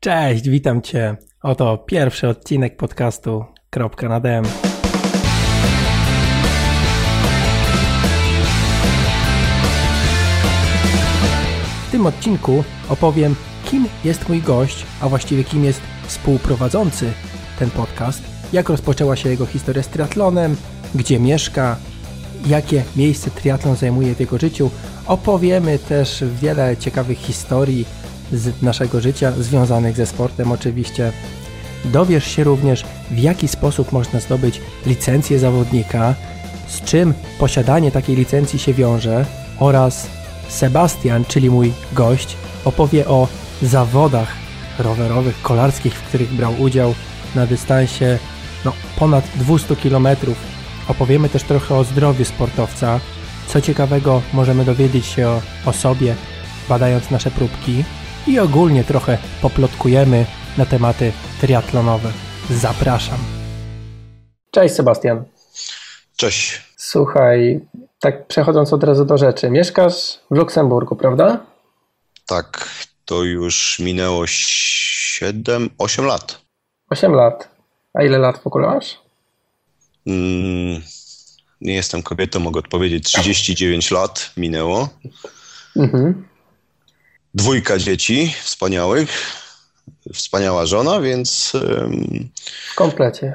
Cześć, witam Cię. Oto pierwszy odcinek podcastu Kropka na DM. W tym odcinku opowiem, kim jest mój gość, a właściwie kim jest współprowadzący ten podcast, jak rozpoczęła się jego historia z triatlonem, gdzie mieszka, jakie miejsce triatlon zajmuje w jego życiu. Opowiemy też wiele ciekawych historii z naszego życia związanych ze sportem oczywiście. Dowiesz się również w jaki sposób można zdobyć licencję zawodnika, z czym posiadanie takiej licencji się wiąże oraz Sebastian, czyli mój gość, opowie o zawodach rowerowych, kolarskich, w których brał udział na dystansie no, ponad 200 km. Opowiemy też trochę o zdrowiu sportowca. Co ciekawego możemy dowiedzieć się o, o sobie, badając nasze próbki i ogólnie trochę poplotkujemy na tematy triatlonowe. Zapraszam. Cześć Sebastian. Cześć. Słuchaj, tak przechodząc od razu do rzeczy. Mieszkasz w Luksemburgu, prawda? Tak, to już minęło 7, 8 lat. 8 lat. A ile lat w ogóle masz? Mm, nie jestem kobietą, mogę odpowiedzieć. 39 lat minęło. Mhm. Dwójka dzieci wspaniałych, wspaniała żona, więc. W komplecie.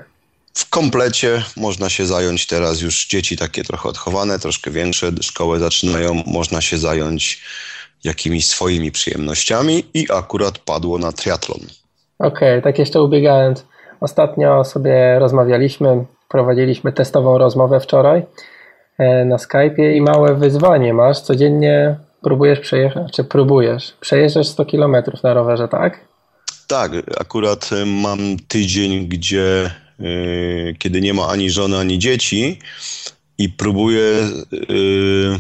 W komplecie można się zająć teraz już dzieci takie trochę odchowane, troszkę większe, szkołę zaczynają, można się zająć jakimiś swoimi przyjemnościami i akurat padło na triatlon. Okej, okay, tak jeszcze ubiegając. Ostatnio sobie rozmawialiśmy, prowadziliśmy testową rozmowę wczoraj e, na Skype'ie i małe wyzwanie masz. Codziennie próbujesz przejechać, czy próbujesz, przejeżdżasz 100 km na rowerze, tak? Tak, akurat e, mam tydzień, gdzie yy, kiedy nie ma ani żony, ani dzieci i próbuję yy,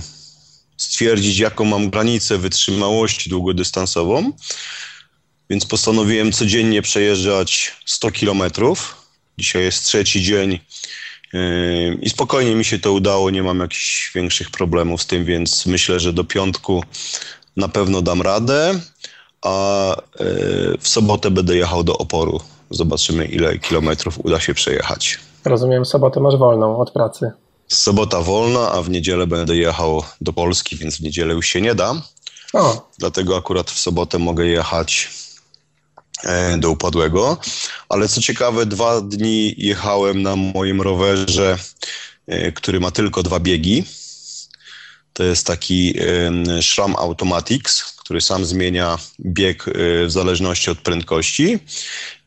stwierdzić, jaką mam granicę wytrzymałości długodystansową. Więc postanowiłem codziennie przejeżdżać 100 kilometrów. Dzisiaj jest trzeci dzień i spokojnie mi się to udało, nie mam jakichś większych problemów z tym, więc myślę, że do piątku na pewno dam radę, a yy, w sobotę będę jechał do oporu. Zobaczymy, ile kilometrów uda się przejechać. Rozumiem, sobotę masz wolną od pracy. Sobota wolna, a w niedzielę będę jechał do Polski, więc w niedzielę już się nie da. O. Dlatego akurat w sobotę mogę jechać do upadłego. Ale co ciekawe, dwa dni jechałem na moim rowerze, e, który ma tylko dwa biegi. To jest taki Shram Automatics, który sam zmienia bieg e, w zależności od prędkości.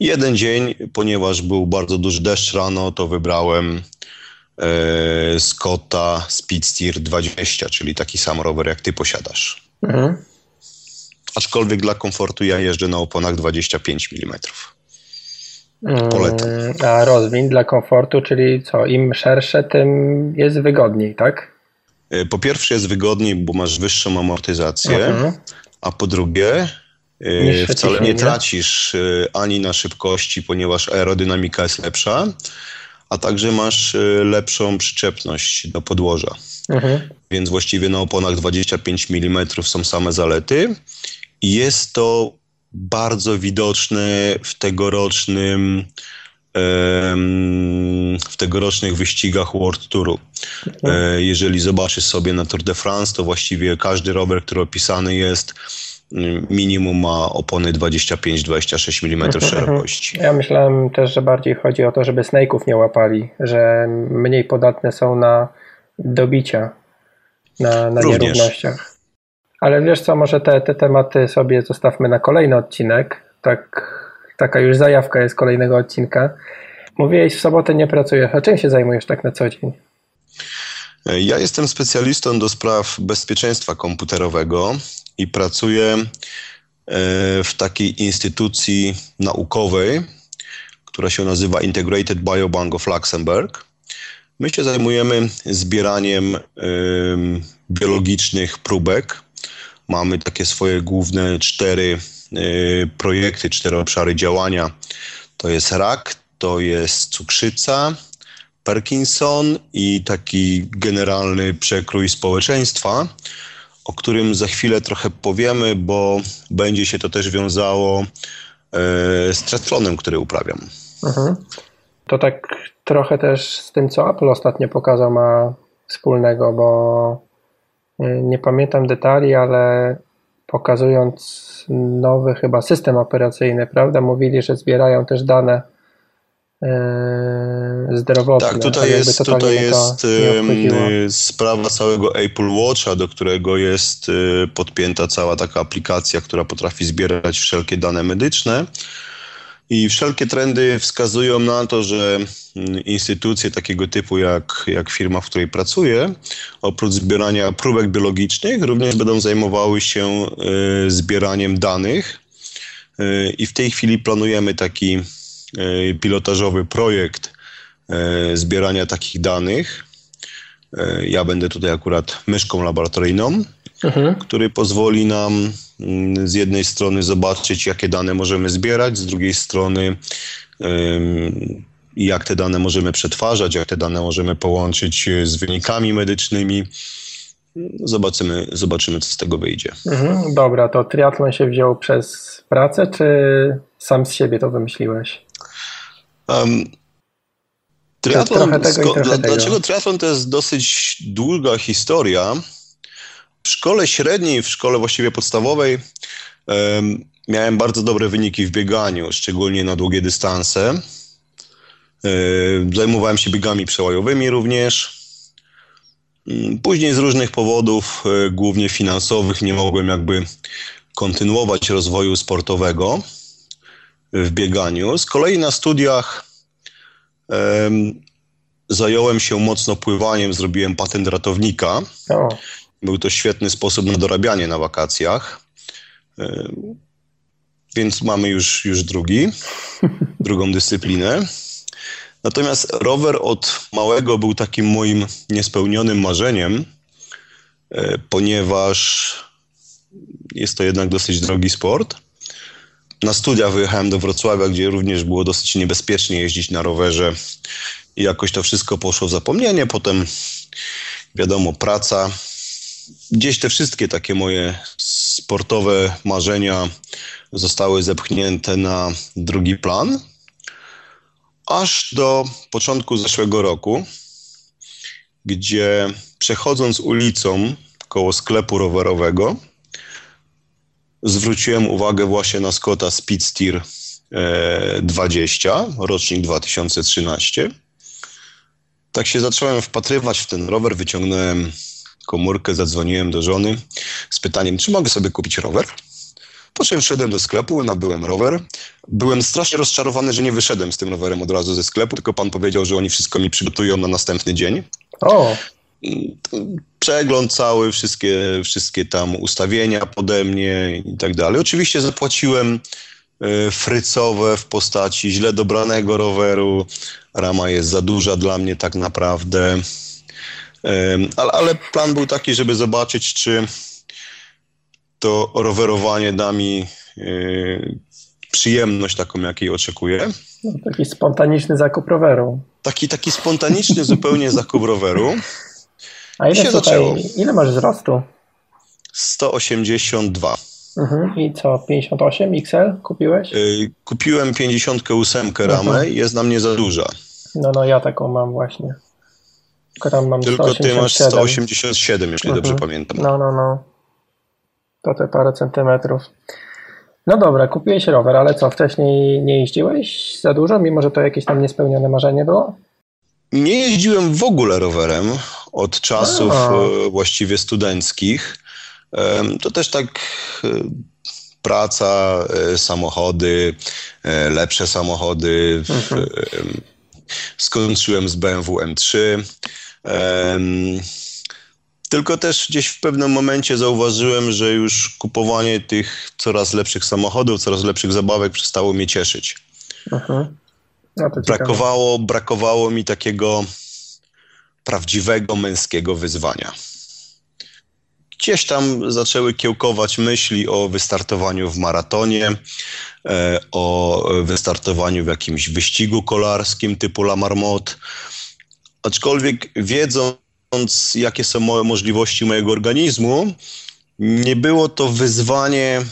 Jeden dzień, ponieważ był bardzo duży deszcz rano, to wybrałem Scotta Speedsteer 20, czyli taki sam rower, jak ty posiadasz. Mhm aczkolwiek dla komfortu ja jeżdżę na oponach 25 mm. Polecam. A rozwin dla komfortu, czyli co, im szersze, tym jest wygodniej, tak? E, po pierwsze jest wygodniej, bo masz wyższą amortyzację, mhm. a po drugie e, wcale nie tracisz e, ani na szybkości, ponieważ aerodynamika jest lepsza, a także masz lepszą przyczepność do podłoża. Mhm. Więc właściwie na oponach 25 mm są same zalety. Jest to bardzo widoczne w tegorocznym w tegorocznych wyścigach World Touru. E, jeżeli zobaczysz sobie na Tour de France, to właściwie każdy rower, który opisany jest, minimum ma opony 25-26 mm mhm. szerokości. Ja myślałem też, że bardziej chodzi o to, żeby snake'ów nie łapali, że mniej podatne są na dobicia, na, na nierównościach. Ale wiesz co, może te, te tematy sobie zostawmy na kolejny odcinek. Tak, taka już zajawka jest kolejnego odcinka. Mówiłeś, w sobotę nie pracujesz. A czym się zajmujesz tak na co dzień? Ja jestem specjalistą do spraw bezpieczeństwa komputerowego i pracuję e, w takiej instytucji naukowej, która się nazywa Integrated Biobank of Luxembourg. My się zajmujemy zbieraniem biologicznych próbek mamy takie swoje główne cztery y, projekty, cztery obszary działania. To jest rak, to jest cukrzyca, Parkinson i taki generalny przekrój społeczeństwa, o którym za chwilę trochę powiemy, bo będzie się to też wiązało z triathlonem, który uprawiam. Mhm. To tak trochę też z tym, co Apple ostatnio pokazał, ma wspólnego, bo nie pamiętam detali, ale pokazując nowy chyba system operacyjny, prawda? Mówili, że zbierają też dane yy, zdrowotne. Tak, tutaj jest, tutaj jest sprawa całego Apple Watcha, do którego jest y, podpięta cała taka aplikacja, która potrafi zbierać wszelkie dane medyczne. I wszelkie trendy wskazują na to, że mm, instytucje takiego typu jak, jak firma, w której pracuję, oprócz zbierania próbek biologicznych, również będą zajmowały się y, zbieraniem danych. Y, I w tej chwili planujemy taki y, pilotażowy projekt zbierania takich danych. Ja będę tutaj akurat myszką laboratoryjną, mhm. który pozwoli nam z jednej strony zobaczyć, jakie dane możemy zbierać, z drugiej strony jak te dane możemy przetwarzać, jak te dane możemy połączyć z wynikami medycznymi. Zobaczymy, zobaczymy co z tego wyjdzie. Mhm, dobra, to triatlon się wziął przez pracę, czy sam z siebie to wymyśliłeś? Um, triatlon, dla, dlaczego triatlon to jest dosyć długa historia? W szkole średniej, w szkole właściwie podstawowej miałem bardzo dobre wyniki w bieganiu, szczególnie na długie dystanse. Um, zajmowałem się biegami przełajowymi również. Um, później z różnych powodów, e, głównie finansowych, nie mogłem jakby kontynuować rozwoju sportowego w bieganiu. Z kolei na studiach zająłem się mocno pływaniem, zrobiłem patent ratownika. O. Był to świetny sposób na dorabianie na wakacjach. E, więc mamy już, już drugi, drugą dyscyplinę. Natomiast rower od małego był takim moim niespełnionym marzeniem, e, ponieważ jest to jednak dosyć drogi sport. Na studia wyjechałem do Wrocławia, gdzie również było dosyć niebezpiecznie jeździć na rowerze i jakoś to wszystko poszło w zapomnienie. Potem, wiadomo, praca, gdzieś te wszystkie takie moje sportowe marzenia zostały zepchnięte na drugi plan. Aż do początku zeszłego roku, gdzie przechodząc ulicą koło sklepu rowerowego, zwróciłem uwagę właśnie na Scotta Speedsteer 20, e, rocznik 2013. Tak się zacząłem wpatrywać w ten rower, wyciągnąłem komórkę, zadzwoniłem do żony z pytaniem, czy mogę sobie kupić rower. Po czym wszedłem do sklepu, nabyłem rower. Byłem strasznie rozczarowany, że nie wyszedłem z tym rowerem od razu ze sklepu, tylko pan powiedział, że oni wszystko mi przygotują na następny dzień. O. Przegląd cały, wszystkie, wszystkie tam ustawienia pode mnie i tak dalej. Oczywiście zapłaciłem e, frycowe w postaci źle dobranego roweru. Rama jest za duża dla mnie tak naprawdę. Ale, ale plan był taki, żeby zobaczyć, czy to rowerowanie da mi e, przyjemność taką, jakiej oczekuję. No, taki spontaniczny zakup roweru. Taki, taki spontaniczny zupełnie zakup roweru. A ile, tutaj, ile masz wzrostu? 182. Mhm. I co, 58 XL kupiłeś? Yy, kupiłem 58 ramę mhm. jest na mnie za duża. No, no ja taką mam właśnie. Tam mam Tylko 187. ty masz 187, jeśli mhm. dobrze pamiętam. No, no, no. To te parę centymetrów. No dobra, kupiłeś rower, ale co, wcześniej nie jeździłeś za dużo, mimo że to jakieś tam niespełnione marzenie było? Nie jeździłem w ogóle rowerem od czasów A. E, właściwie studenckich. To też tak e, praca, e, samochody, lepsze samochody. Mhm. Skończyłem z BMW M3. Tylko też gdzieś w pewnym momencie zauważyłem, że już kupowanie tych coraz lepszych samochodów, coraz lepszych zabawek przestało mnie cieszyć. Mhm. No brakowało, brakowało mi takiego prawdziwego męskiego wyzwania. Gdzieś tam zaczęły kiełkować myśli o wystartowaniu w maratonie, e, o wystartowaniu w jakimś wyścigu kolarskim typu La Marmotte. Aczkolwiek wiedząc, jakie są możliwości mojego organizmu, nie było to wyzwanie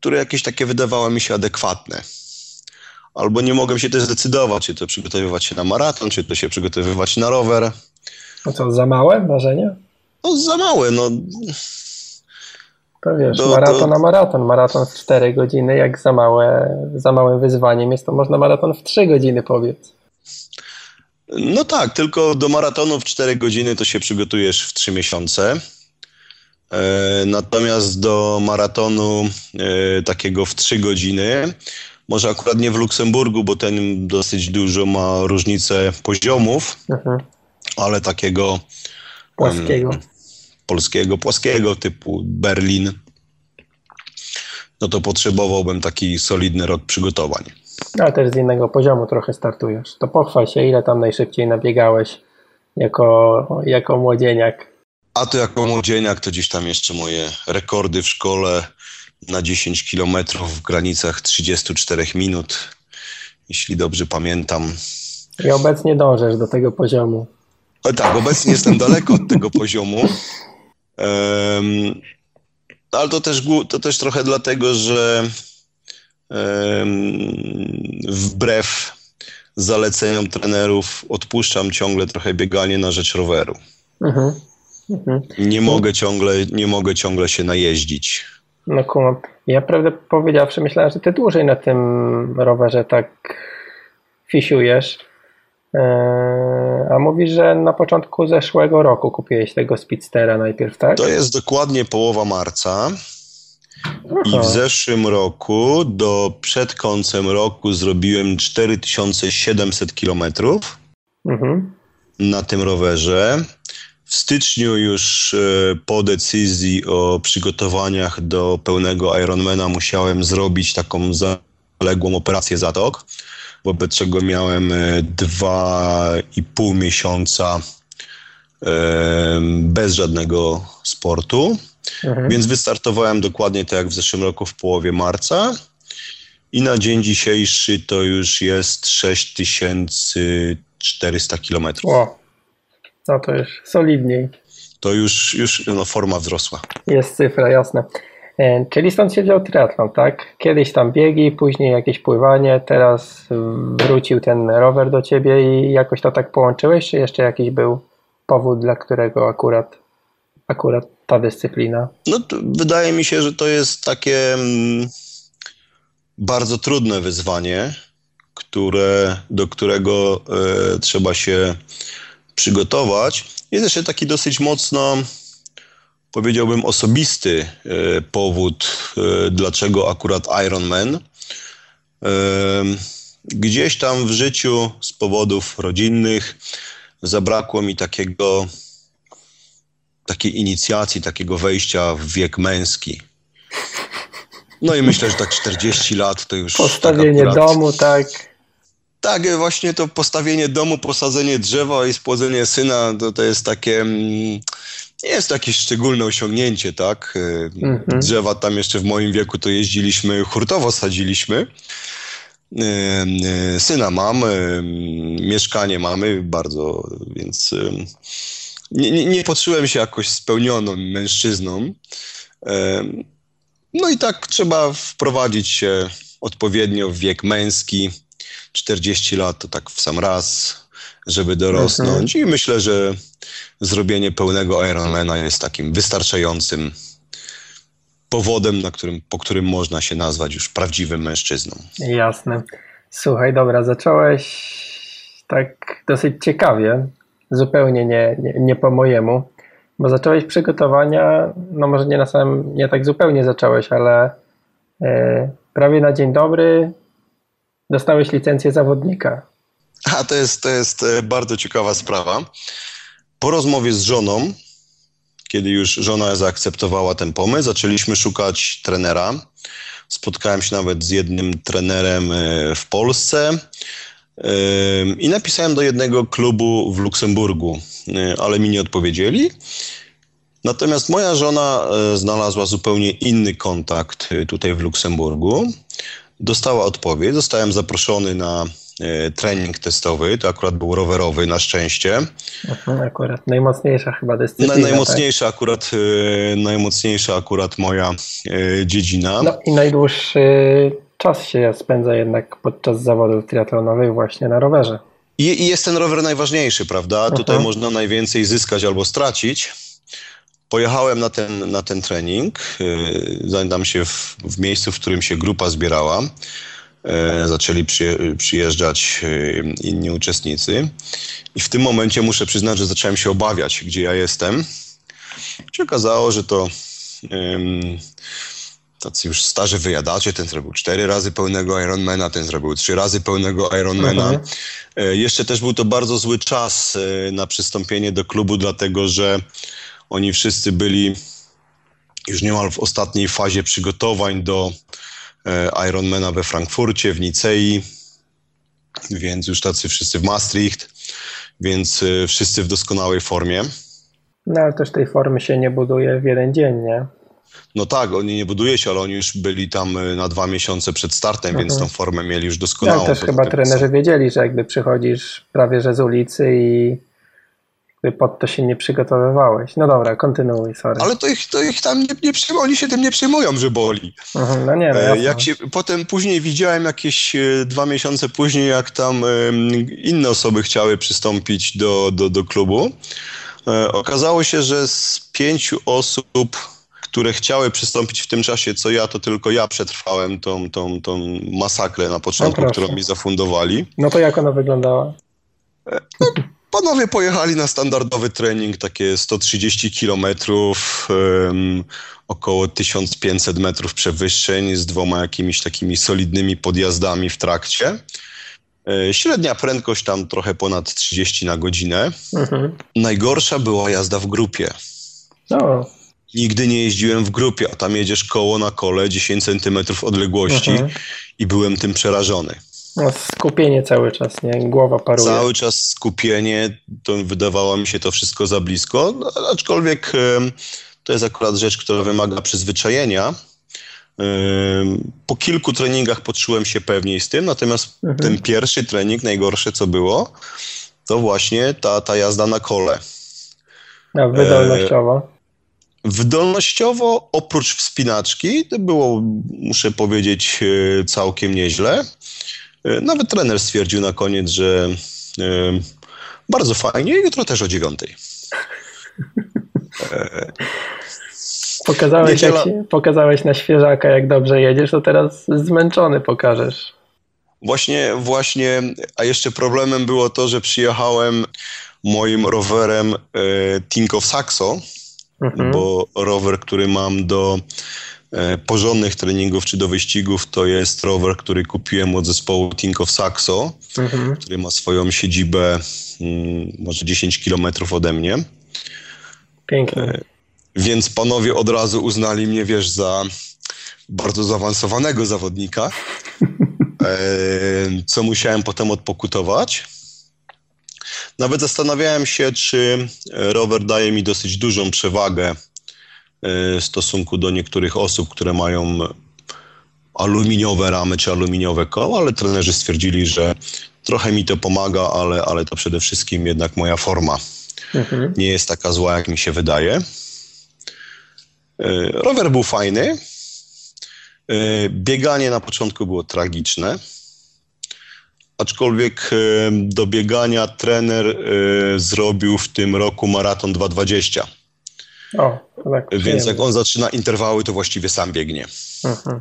które jakieś takie wydawały mi się adekwatne. Albo nie mogłem się też zdecydować, czy to przygotowywać się na maraton, czy to się przygotowywać na rower. A co, za małe marzenie? No za małe, no. To wiesz, do, maraton do... na maraton. Maraton w 4 godziny, jak za, małe, za małym wyzwaniem jest, to można maraton w 3 godziny powiedz. No tak, tylko do maratonu w 4 godziny to się przygotujesz w 3 miesiące. E, natomiast do maratonu e, takiego w 3 godziny, może akurat nie w Luksemburgu, bo ten dosyć dużo ma różnicę poziomów, mhm. ale takiego płaskiego. polskiego, płaskiego typu Berlin, no to potrzebowałbym taki solidny rok przygotowań. Ale też z innego poziomu trochę startujesz. To pochwal się, ile tam najszybciej nabiegałeś jako, jako młodzieniak. A to jako młodzieniak to gdzieś tam jeszcze moje rekordy w szkole na 10 km w granicach 34 minut, jeśli dobrze pamiętam. I obecnie dążysz do tego poziomu. O, tak, obecnie jestem daleko od tego poziomu. Um, ale to też, to też trochę dlatego, że wbrew zaleceniom trenerów odpuszczam ciągle trochę bieganie na rzecz roweru. Mhm. Mhm. Nie, mogę ciągle, nie mogę ciągle się najeździć. No kumam. Ja prawdę powiedziawszy myślałem, że ty dłużej na tym rowerze tak fisiujesz. Eee, a mówisz, że na początku zeszłego roku kupiłeś tego Speedstera najpierw, tak? To jest dokładnie połowa marca. I w zeszłym roku, do przed końcem roku, zrobiłem 4700 kilometrów mhm. na tym rowerze. W styczniu już e, po decyzji o przygotowaniach do pełnego Ironmana musiałem zrobić taką zaległą operację zatok, wobec czego miałem e, dwa i pół miesiąca e, bez żadnego sportu. Mhm. Więc wystartowałem dokładnie tak jak w zeszłym roku w połowie marca. I na dzień dzisiejszy to już jest 6400 kilometrów. O, no to już solidniej. To już, już no, forma wzrosła. Jest cyfra, jasne. E, czyli stąd się wziął triatlon, tak? Kiedyś tam biegi, później jakieś pływanie, teraz wrócił ten rower do ciebie i jakoś to tak połączyłeś, czy jeszcze jakiś był powód, dla którego akurat, akurat ta dyscyplina? No, wydaje mi się, że to jest takie mm, bardzo trudne wyzwanie, które, do którego e, trzeba się przygotować. Jest jeszcze taki dosyć mocno, powiedziałbym, osobisty e, powód, e, dlaczego akurat Ironman. Gdzieś tam w życiu z powodów rodzinnych zabrakło mi takiego takiej inicjacji, takiego wejścia w wiek męski. No i myślę, że tak 40 lat to już. Postawienie tak akurat... domu, tak. Tak, właśnie to postawienie domu, posadzenie drzewa i spłodzenie syna, to, to jest takie. Mm, nie jest to jakieś szczególne osiągnięcie, tak? Mhm. Drzewa tam jeszcze w moim wieku to jeździliśmy, hurtowo sadziliśmy. Syna mam, mieszkanie mamy bardzo, więc nie, nie, nie poczułem się jakoś spełnioną mężczyzną. No i tak trzeba wprowadzić się odpowiednio w wiek męski. 40 lat to tak w sam raz, żeby dorosnąć. Mhm. I myślę, że zrobienie pełnego Ironmana jest takim wystarczającym powodem, na którym, po którym można się nazwać już prawdziwym mężczyzną. Jasne. Słuchaj, dobra, zacząłeś tak dosyć ciekawie zupełnie nie, nie, nie po mojemu, bo zacząłeś przygotowania, no może nie na samym, nie tak zupełnie zacząłeś, ale e, prawie na dzień dobry dostałeś licencję zawodnika. A to jest, to jest e, bardzo ciekawa sprawa. Po rozmowie z żoną, kiedy już żona zaakceptowała ten pomysł, zaczęliśmy szukać trenera. Spotkałem się nawet z jednym trenerem e, w Polsce. I napisałem do jednego klubu w Luksemburgu, y, ale mi nie odpowiedzieli. Natomiast moja żona e, znalazła zupełnie inny kontakt y, tutaj w Luksemburgu. Dostała odpowiedź, zostałem zaproszony na trening testowy, to akurat był rowerowy na szczęście. Mhm, akurat najmocniejsza chyba dyscyplina. Na, najmocniejsza tak? akurat, najmocniejsza akurat moja dziedzina. No i najdłuższy czas się spędza jednak podczas zawodów triatlonowych właśnie na rowerze. I, i jest ten rower najważniejszy, prawda? Mhm. Tutaj można najwięcej zyskać albo stracić. Pojechałem na ten, na ten trening, yy, się w, w miejscu, w którym się grupa zbierała. E, zaczęli przyjeżdżać e, inni uczestnicy. I w tym momencie muszę przyznać, że zacząłem się obawiać, gdzie ja jestem. Się okazało, że to tacy już starzy wyjadacze, ten zrobił cztery razy pełnego Ironmana, ten zrobił trzy razy pełnego Ironmana. Mhm. E, jeszcze też był to bardzo zły czas na przystąpienie do klubu, dlatego że oni wszyscy byli już niemal w ostatniej fazie przygotowań do E, Ironmana we Frankfurcie, w Nicei, więc już tacy wszyscy w Maastricht, więc e, wszyscy w doskonałej formie. No ale też tej formy się nie buduje w jeden dzień, nie? No tak, oni nie buduje się, ale oni już byli tam e, na dwa miesiące przed startem, mhm. więc tą formę mieli już doskonałą. No, też chyba trenerzy wiedzieli, że jakby przychodzisz prawie że z ulicy i pod to się nie przygotowywałeś. No dobra, kontynuuj, sorry. Ale to ich, to ich tam nie, nie przyjmują, oni się tym nie przejmują, że boli. Mhm, no nie, no e, jak się, potem później widziałem jakieś e, dwa miesiące później, jak tam inne osoby chciały przystąpić do, do, do klubu. E, okazało się, że z pięciu osób, które chciały przystąpić w tym czasie, co ja, to tylko ja przetrwałem tą, tą, tą masakrę na początku, no którą mi zafundowali. No to jak ona wyglądała? No, Panowie pojechali na standardowy trening, takie 130 kilometrów, um, około 1500 metrów przewyższeń z dwoma jakimiś takimi solidnymi podjazdami w trakcie. E, średnia prędkość tam trochę ponad 30 na godzinę. Mhm. Najgorsza była jazda w grupie. No. Nigdy nie jeździłem w grupie, a tam jedziesz koło na kole 10 centymetrów odległości mhm. i byłem tym przerażony. No, skupienie cały czas, nie? Głowa paruje. Cały czas skupienie, to wydawało mi się to wszystko za blisko, no, aczkolwiek to jest akurat rzecz, która wymaga przyzwyczajenia. Po kilku treningach poczułem się pewniej z tym, natomiast mhm. ten pierwszy trening, najgorsze co było, to właśnie ta, ta jazda na kole. A wydolnościowo? Wydolnościowo, oprócz wspinaczki, to było, muszę powiedzieć, e, całkiem nieźle. E, nawet trener stwierdził na koniec, że e, bardzo fajnie, jutro też o dziewiątej. Pokazałeś, Niedziela... pokazałeś na świeżaka, jak dobrze jedziesz, to teraz zmęczony pokażesz. Właśnie, właśnie, a jeszcze problemem było to, że przyjechałem moim rowerem e, Tinkoff Saxo, mhm. bo rower, który mam do E, porządnych treningów czy do wyścigów to jest rower, który kupiłem od zespołu Tinkoff Saxo, mhm. który ma swoją siedzibę mm, może 10 kilometrów ode mnie. Pięknie. E, więc panowie od razu uznali mnie, wiesz, za bardzo zaawansowanego zawodnika, e, co musiałem potem odpokutować. Nawet zastanawiałem się, czy rower daje mi dosyć dużą przewagę w stosunku do niektórych osób, które mają aluminiowe ramy czy aluminiowe koła, ale trenerzy stwierdzili, że trochę mi to pomaga, ale, ale to przede wszystkim jednak moja forma mhm. nie jest taka zła, jak mi się wydaje. E, rower był fajny. E, bieganie na początku było tragiczne. Aczkolwiek e, do biegania trener zrobił w tym roku maraton 220. O, tak, Więc jak on zaczyna interwały, to właściwie sam biegnie. Mhm.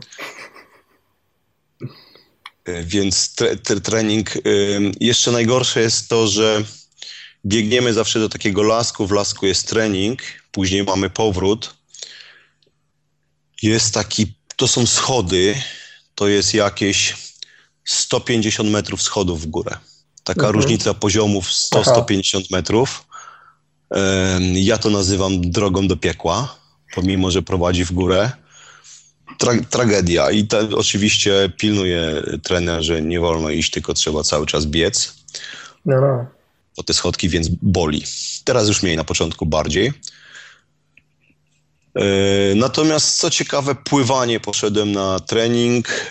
E, więc tre, tre, trening. Jeszcze najgorsze jest to, że biegniemy zawsze do takiego lasku. W lasku jest trening, później mamy powrót. Jest taki, to są schody, to jest jakieś 150 metrów schodów w górę. Taka mhm. różnica poziomów 100-150 metrów. Ja to nazywam drogą do piekła, pomimo, że prowadzi w górę. Tra tragedia. I te, oczywiście pilnuje trener, że nie wolno iść, tylko trzeba cały czas biec. No, no. Po te schodki, więc boli. Teraz już mniej, na początku bardziej. Natomiast co ciekawe, pływanie poszedłem na trening.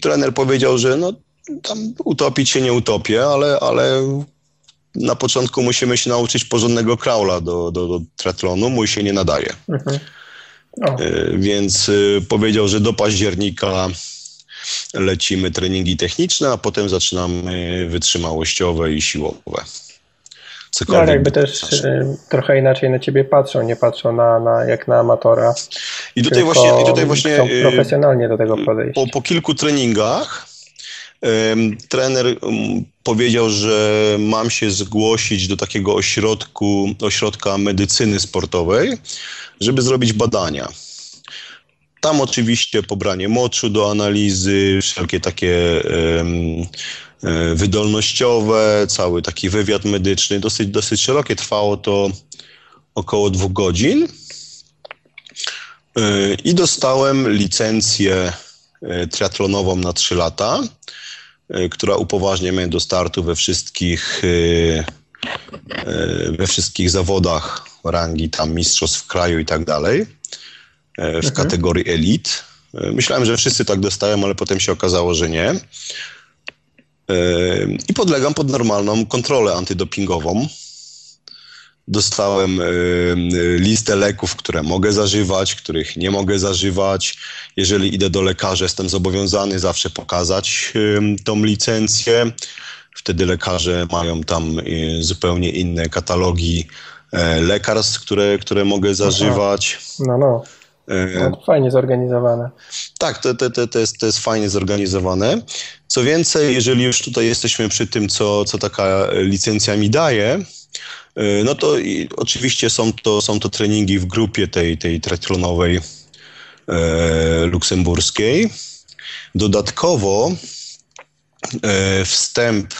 Trener powiedział, że no, tam utopić się nie utopię, ale, ale na początku musimy się nauczyć porządnego kraula do, do, do triatlonu, mój się nie nadaje. Mhm. E, więc e, powiedział, że do października lecimy treningi techniczne, a potem zaczynamy wytrzymałościowe i siłowe. Cokolwiek no, jakby też znaczy. trochę inaczej na ciebie patrzą, nie patrzą na, na jak na amatora. I tutaj właśnie, i tutaj właśnie profesjonalnie do tego podejść. Po, po kilku treningach trener powiedział, że mam się zgłosić do takiego ośrodku, ośrodka medycyny sportowej, żeby zrobić badania. Tam oczywiście pobranie moczu do analizy, wszelkie takie um, wydolnościowe, cały taki wywiad medyczny, dosyć, dosyć szerokie. Trwało to około dwóch godzin. E, I dostałem licencję e, triatlonową na trzy lata, która upoważnia mnie do startu we wszystkich, we wszystkich zawodach rangi tam mistrzostw kraju i tak dalej. E, w mhm. kategorii elit. E, myślałem, że wszyscy tak dostają, ale potem się okazało, że nie. E, I podlegam pod normalną kontrolę antydopingową. Dostałem listę leków, które mogę zażywać, których nie mogę zażywać. Jeżeli idę do lekarza, jestem zobowiązany zawsze pokazać tą licencję. Wtedy lekarze mają tam zupełnie inne katalogi lekarstw, które, które mogę zażywać. No, no. No, fajnie zorganizowane. Tak, to, to, to, to, jest, to jest fajnie zorganizowane. Co więcej, jeżeli już tutaj jesteśmy przy tym, co, co taka licencja mi daje, y, no to oczywiście są to, są to treningi w grupie tej, tej triathlonowej e, luksemburskiej. Dodatkowo e, wstęp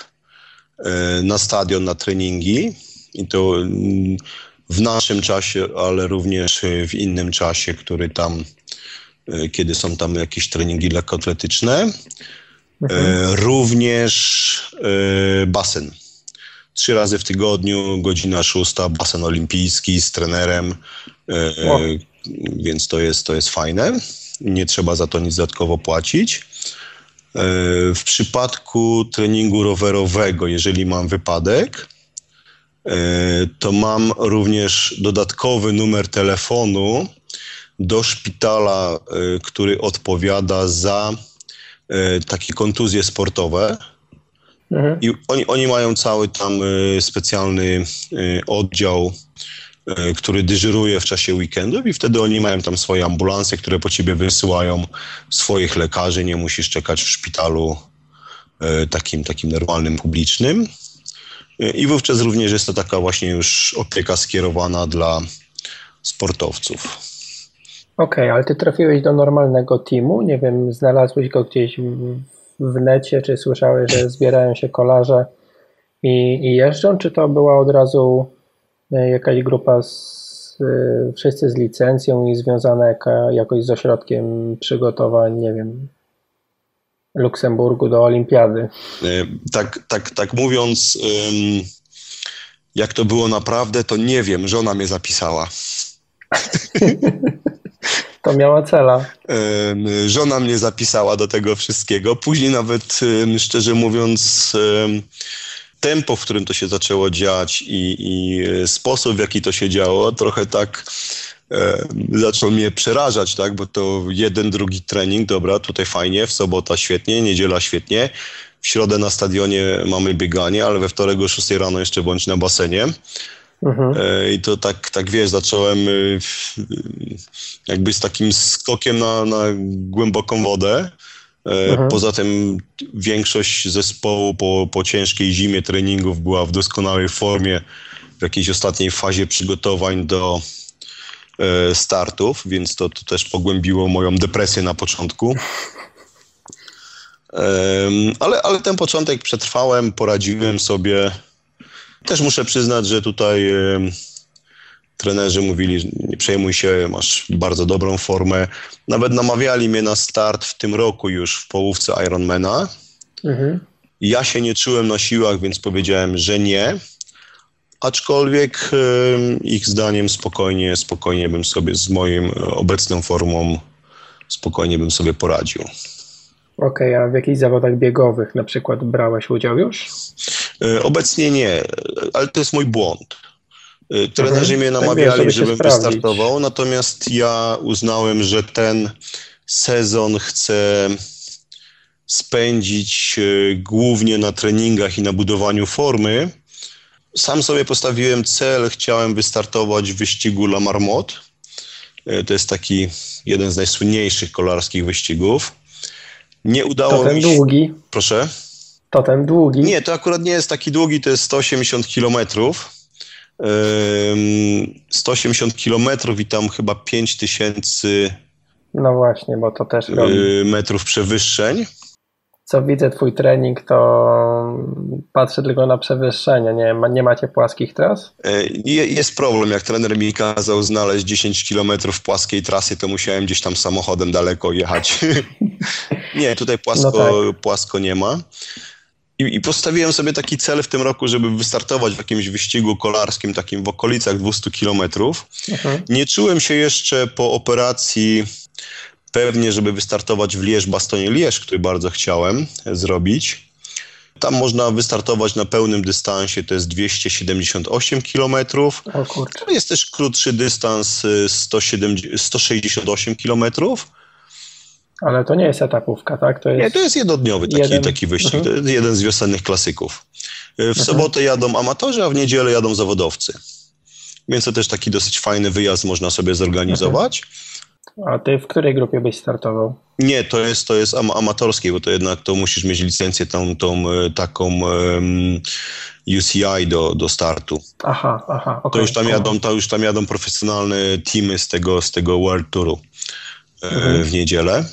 e, na stadion, na treningi i to mm, w naszym czasie, ale również w innym czasie, który tam, e, kiedy są tam jakieś treningi lekkoatletyczne. Mhm. Również e, basen. Trzy razy w tygodniu, godzina szósta, basen olimpijski z trenerem, o. więc to jest, to jest fajne. Nie trzeba za to nic dodatkowo płacić. W przypadku treningu rowerowego, jeżeli mam wypadek, E, to mam również dodatkowy numer telefonu do szpitala, e, który odpowiada za e, takie kontuzje sportowe. Mhm. I oni, oni mają cały tam specjalny oddział, który dyżuruje w czasie weekendów i wtedy oni mają tam swoje ambulancje, które po ciebie wysyłają swoich lekarzy. Nie musisz czekać w szpitalu takim, takim normalnym, publicznym. I wówczas również jest to taka właśnie już opieka skierowana dla sportowców. Okej, okay, ale ty trafiłeś do normalnego teamu? Nie wiem, znalazłeś go gdzieś w, necie, czy słyszałeś, że zbierają się kolarze i, i jeżdżą, czy to była od razu e, jakaś grupa z, e, wszyscy z licencją i związana jaka, jakoś z ośrodkiem przygotowań, nie wiem, Luksemburgu do olimpiady. E, tak, tak, tak mówiąc, jak to było naprawdę, to nie wiem, żona mnie zapisała. To miała cela. Żona mnie zapisała do tego wszystkiego. Później nawet, szczerze mówiąc, tempo, w którym to się zaczęło dziać i, i sposób, w jaki to się działo, trochę tak e, zaczął mnie przerażać, tak, bo to jeden, drugi trening, dobra, tutaj fajnie, w sobota świetnie, niedziela świetnie, w środę na stadionie mamy bieganie, ale we wtorek o 6 rano jeszcze bądź na basenie. Mhm. E, I to tak, tak wiesz, zacząłem e, jakby z takim skokiem na, na głęboką wodę. E, mhm. Poza tym większość zespołu po, po ciężkiej zimie treningów była w doskonałej formie, w jakiejś ostatniej fazie przygotowań do e, startów, więc to, to też pogłębiło moją depresję na początku. Ale, ale ten początek przetrwałem, poradziłem sobie. Też muszę przyznać, że tutaj trenerzy mówili, nie przejmuj się, masz bardzo dobrą formę. Nawet namawiali mnie na start w tym roku już w połówce Ironmana. Mhm. Ja się nie czułem na siłach, więc powiedziałem, że nie. Aczkolwiek ich zdaniem spokojnie, spokojnie bym sobie z moim obecną formą spokojnie bym sobie poradził. Okej, okay, a w jakichś zawodach biegowych na przykład brałeś udział już? E, obecnie nie, ale to jest mój błąd. E, trenerzy mhm. mnie tak namawiali, żebym wystartował, natomiast ja uznałem, że ten sezon chcę spędzić e, głównie na treningach i na budowaniu formy. Sam sobie postawiłem cel, chciałem wystartować w wyścigu La Marmotte. To jest taki jeden z najsłynniejszych kolarskich wyścigów. Nie udało to ten mi się... długi. Proszę? To ten długi. Nie, to akurat nie jest taki długi, to jest 180 kilometrów. 180 kilometrów i tam chyba 5000 no właśnie, bo to też robi. metrów przewyższeń co widzę twój trening, to patrzę tylko na przewyższenie. Nie, nie macie płaskich tras? E, jest problem. Jak trener mi kazał znaleźć 10 km płaskiej trasy, to musiałem gdzieś tam samochodem daleko jechać. nie, tutaj płasko, no tak. płasko nie ma. I, I, postawiłem sobie taki cel w tym roku, żeby wystartować w jakimś wyścigu kolarskim, takim w okolicach 200 kilometrów. Mhm. Nie czułem się jeszcze po operacji pewnie, żeby wystartować w Lierz-Bastonie-Lierz, który bardzo chciałem zrobić. Tam można wystartować na pełnym dystansie, to jest 278 km. O kurczę. Jest też krótszy dystans 170, 168 km. Ale to nie jest etapówka, tak? To jest... Nie, to jest jednodniowy taki, jeden... taki wyścig. Mhm. To jest jeden z wiosennych klasyków. W mhm. sobotę jadą amatorzy, a w niedzielę jadą zawodowcy. Więc to też taki dosyć fajny wyjazd można sobie zorganizować. Mhm. A ty w której grupie byś startował? Nie, to jest, to jest am amatorskie, bo to jednak to musisz mieć licencję tą, tą e, taką um, UCI do, do startu. Aha, aha. Okay. To, już tam jadą, to już tam jadą profesjonalne teamy z tego, z tego World Touru e, mhm. w niedzielę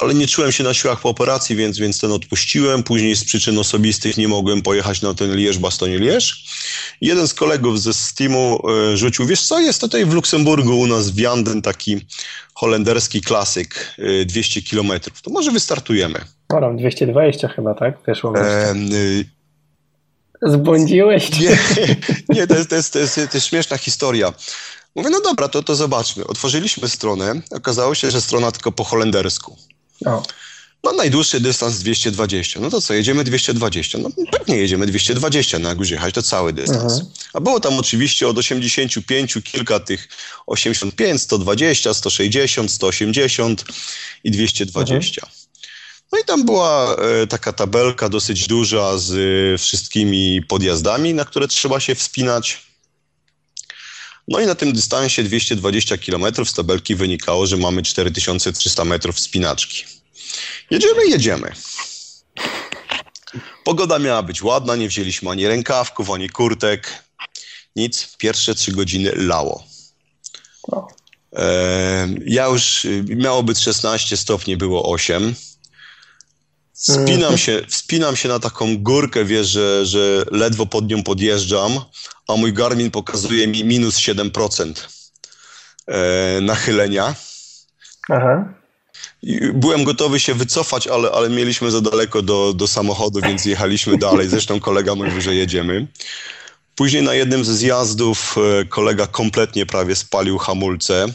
ale nie czułem się na siłach po operacji, więc, więc ten odpuściłem. Później z przyczyn osobistych nie mogłem pojechać na ten Lierz, Bastonie Lierz. Jeden z kolegów ze Steamu y, rzucił, wiesz co, jest tutaj w Luksemburgu u nas w Janden taki holenderski klasyk, y, 200 kilometrów. To może wystartujemy. No, 220 chyba, tak? Wyszło e, Zbłądziłeś? Nie, nie to, jest, to, jest, to, jest, to jest śmieszna historia. Mówię, no dobra, to, to zobaczmy. Otworzyliśmy stronę, okazało się, że strona tylko po holendersku. O. No najdłuższy dystans 220. No to co, jedziemy 220? No pewnie jedziemy 220, no jak już jechać, to cały dystans. Mhm. A było tam oczywiście od 85 kilka tych 85, 120, 160, 180 i 220. Mhm. No i tam była e, taka tabelka dosyć duża z e, wszystkimi podjazdami, na które trzeba się wspinać. No i na tym dystansie 220 km z tabelki wynikało, że mamy 4300 metrów wspinaczki. Jedziemy, jedziemy. Pogoda miała być ładna, nie wzięliśmy ani rękawków, ani kurtek. Nic, pierwsze trzy godziny lało. E, ja już, miało być 16 stopni, było 8. Wspinam się, wspinam się na taką górkę, wiesz, że, że ledwo pod nią podjeżdżam, a mój Garmin pokazuje mi minus 7% e, nachylenia. Aha. Byłem gotowy się wycofać, ale, ale mieliśmy za daleko do, do samochodu, więc jechaliśmy dalej. Zresztą kolega mówił, że jedziemy. Później na jednym ze zjazdów e, kolega kompletnie prawie spalił hamulce.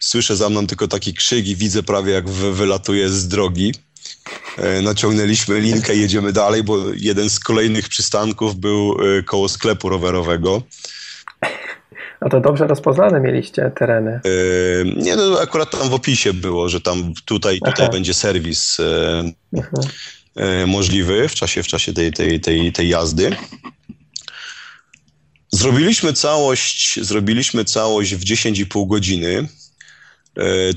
Słyszę za mną tylko taki krzyk i widzę prawie jak wylatuje z drogi. E, naciągnęliśmy linkę i jedziemy dalej, bo jeden z kolejnych przystanków był e, koło sklepu rowerowego. A to dobrze rozpoznane mieliście tereny? Yy, nie, no akurat tam w opisie było, że tam tutaj, tutaj będzie serwis yy, yy, możliwy w czasie, w czasie tej, tej, tej, tej jazdy. Zrobiliśmy całość, zrobiliśmy całość w 10,5 godziny.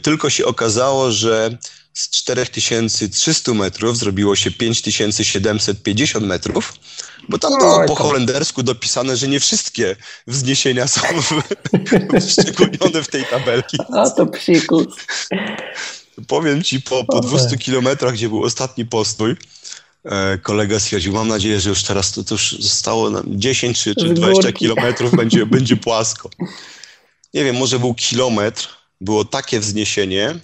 Tylko się okazało, że z 4300 metrów zrobiło się 5750 metrów, bo tam było po holendersku dopisane, że nie wszystkie wzniesienia są wyszczególnione w tej tabelki. A to psikus. Powiem ci, po, po 200 kilometrach, gdzie był ostatni postój, e, kolega stwierdził, mam nadzieję, że już teraz to, to już zostało nam 10 czy, czy 20 kilometrów, będzie, będzie płasko. Nie wiem, może był kilometr, było takie wzniesienie,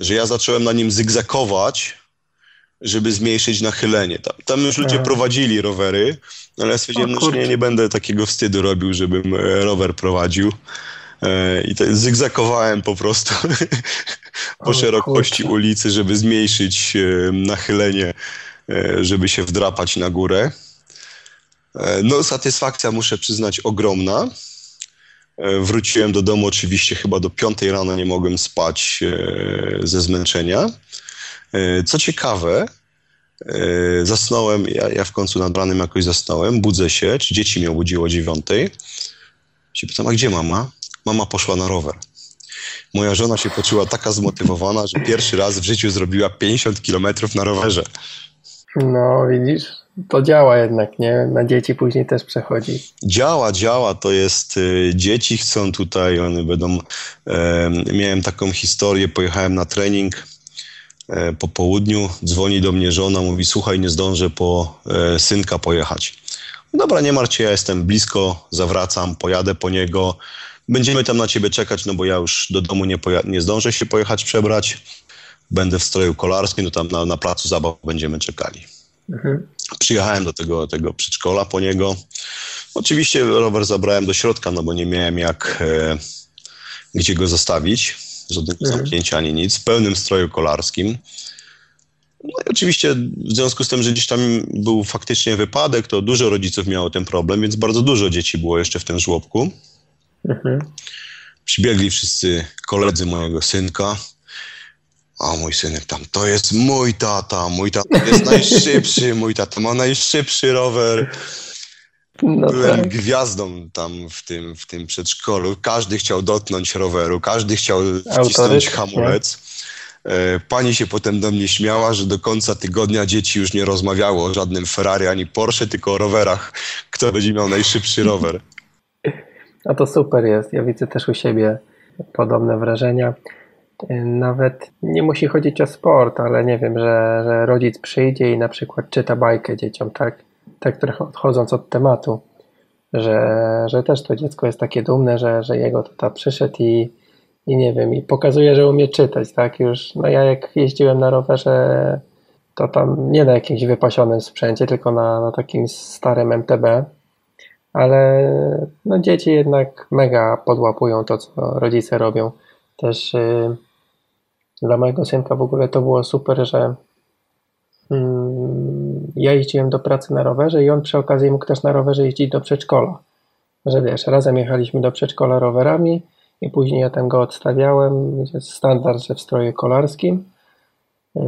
że ja zacząłem na nim zygzakować, żeby zmniejszyć nachylenie. Tam, tam już ludzie prowadzili rowery, ale ja stwierdziłem, no, że nie, nie będę takiego wstydu robił, żebym e, rower prowadził. e, i to zygzakowałem po prostu po szerokości ulicy, żeby zmniejszyć nachylenie, żeby się wdrapać na górę. No, satysfakcja, muszę przyznać, ogromna. Wróciłem do domu oczywiście chyba do piątej rano, nie mogłem spać ze zmęczenia. Co ciekawe, zasnąłem, ja, ja w końcu nad ranem jakoś zasnąłem, budzę się, czy dzieci mnie obudziło o dziewiątej. Się pytam, a gdzie mama? Mama poszła na rower. Moja żona się poczuła taka zmotywowana, że pierwszy raz w życiu zrobiła 50 kilometrów na rowerze. No, widzisz, to działa jednak, nie? Na dzieci później też przechodzi. Działa, działa, to jest, y, dzieci chcą tutaj, one będą, y, miałem taką historię, pojechałem na trening, E, po południu dzwoni do mnie żona, mówi słuchaj, nie zdążę po e, synka pojechać. Dobra, nie martw się, ja jestem blisko, zawracam, pojadę po niego. Będziemy tam na ciebie czekać, no bo ja już do domu nie, nie zdążę się pojechać przebrać. Będę w stroju kolarskim, no tam na, na placu zabaw będziemy czekali. Mhm. Przyjechałem do tego, tego przedszkola po niego. Oczywiście rower zabrałem do środka, no bo nie miałem jak, e, gdzie go zostawić żadnego mhm. zamknięcia ani nic, w pełnym stroju kolarskim. No i oczywiście w związku z tym, że gdzieś tam był faktycznie wypadek, to dużo rodziców miało ten problem, więc bardzo dużo dzieci było jeszcze w tym żłobku. Mhm. Przybiegli wszyscy koledzy mojego synka. A mój synek tam, to jest mój tata, mój tata jest najszybszy, mój tata ma najszybszy rower. No Byłem tak. gwiazdą tam w tym, w tym przedszkolu. Każdy chciał dotknąć roweru, każdy chciał wcisnąć hamulec. E, pani się potem do mnie śmiała, że do końca tygodnia dzieci już nie rozmawiało o żadnym Ferrari ani Porsche, tylko o rowerach. Kto będzie miał najszybszy rower. A to super jest. Ja widzę też u siebie podobne wrażenia. Nawet nie musi chodzić o sport, ale nie wiem, że, że rodzic przyjdzie i na przykład czyta bajkę dzieciom, tak? tak trochę odchodząc od tematu, że, że też to dziecko jest takie dumne, że, że jego tata przyszedł i, i nie wiem, i pokazuje, że umie czytać, tak? Już, no ja jak jeździłem na rowerze, to tam nie na jakimś wypasionym sprzęcie, tylko na, na takim starym MTB, ale no dzieci jednak mega podłapują to, co rodzice robią. Też yy, dla mojego synka w ogóle to było super, że Mm, ja jeździłem do pracy na rowerze i on przy okazji mógł też na rowerze jeździć do przedszkola. Że wiesz, razem jechaliśmy do przedszkola rowerami i później ja tam go odstawiałem, standard, że w stroju kolarskim.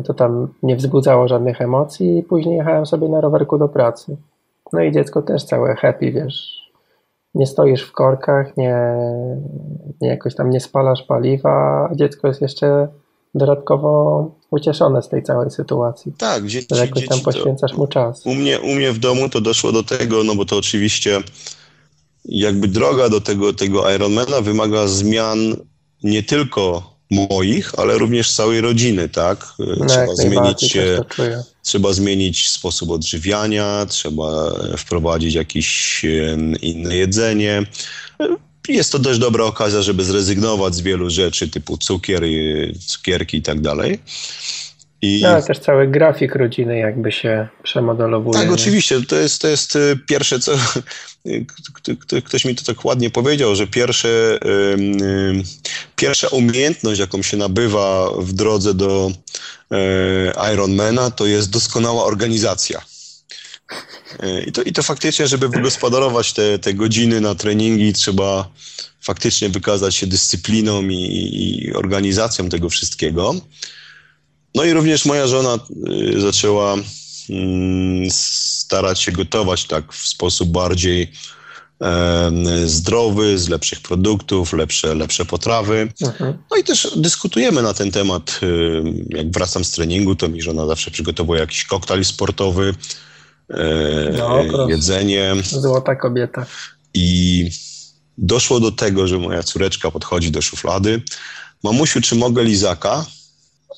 To tam nie wzbudzało żadnych emocji i później jechałem sobie na rowerku do pracy. No i dziecko też całe happy, wiesz. Nie stoisz w korkach, nie, nie jakoś tam nie spalasz paliwa, a dziecko jest jeszcze dodatkowo ucieszone z tej całej sytuacji. Tak, dzieci, że jakoś tam poświęcasz mu czas. U mnie, u mnie w domu to doszło do tego, no bo to oczywiście jakby droga do tego, tego Ironmana wymaga zmian nie tylko moich, ale również całej rodziny, tak? No, trzeba zmienić, trzeba zmienić sposób odżywiania, trzeba wprowadzić jakieś inne jedzenie jest to dość dobra okazja, żeby zrezygnować z wielu rzeczy typu cukier, cukierki i tak dalej. I... No, ale też cały grafik rodziny jakby się przemodelowuje. Tak, oczywiście. To jest, to jest y, pierwsze, co ktoś mi to tak ładnie powiedział, że pierwsze, pierwsza umiejętność, jaką się nabywa w drodze do e, Ironmana, to jest doskonała organizacja. E, I to, I to faktycznie, żeby wygospodarować te, te godziny na treningi, trzeba faktycznie wykazać się dyscypliną i, i organizacją tego wszystkiego. No i również moja żona y, zaczęła mm, starać się gotować tak w sposób bardziej zdrowy, z lepszych produktów, lepsze, lepsze potrawy. Mhm. No i też dyskutujemy na ten temat. Jak wracam z treningu, to mi żona zawsze przygotowuje jakiś koktajl sportowy, E, no, jedzenie. Złota kobieta. I doszło do tego, że moja córeczka podchodzi do szuflady. Mamusiu, czy mogę lizaka?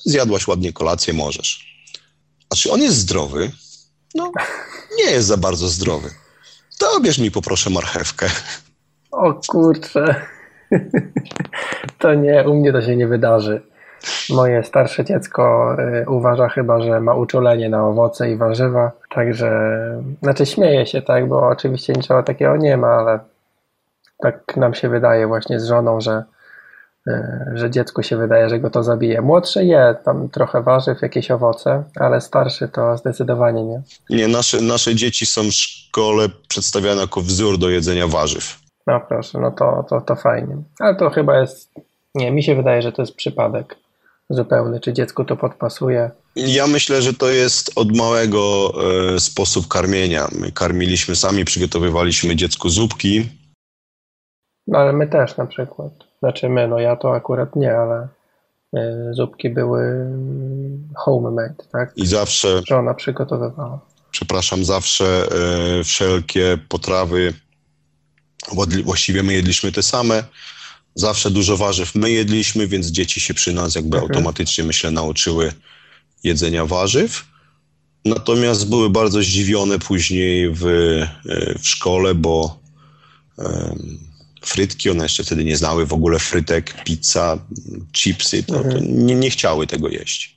Zjadłaś ładnie kolację, możesz. A czy on jest zdrowy? No, nie jest za bardzo zdrowy. To obierz mi poproszę marchewkę. O kurczę. To nie, u mnie to się nie wydarzy. Moje starsze dziecko y, uważa chyba, że ma uczulenie na owoce i warzywa, także, znaczy śmieje się, tak, bo oczywiście niczego takiego nie ma, ale tak nam się wydaje właśnie z żoną, że, e, że dziecku się wydaje, że go to zabije. Młodszy je tam trochę warzyw, jakieś owoce, ale starszy to zdecydowanie nie. Nie, nasze, nasze dzieci są w szkole przedstawiane jako wzór do jedzenia warzyw. No proszę, no to, to, to fajnie. Ale to chyba jest, nie, mi się wydaje, że to jest przypadek zupełny. Czy dziecku to podpasuje? Ja myślę, że to jest od małego e, sposób karmienia. My karmiliśmy sami, przygotowywaliśmy dziecku zupki. No ale my też na przykład. Znaczy my, no ja to akurat nie, ale e, zupki były homemade, tak? I zawsze, Żona przygotowywała. przepraszam, zawsze e, wszelkie potrawy, właściwie my jedliśmy te same. Zawsze dużo warzyw my jedliśmy, więc dzieci się przy nas jakby Mhm. automatycznie, myślę, nauczyły jedzenia warzyw. Natomiast były bardzo zdziwione później w, e, w szkole, bo em, frytki, one jeszcze wtedy nie znały w ogóle frytek, pizza, chipsy, to, to nie, nie chciały tego jeść.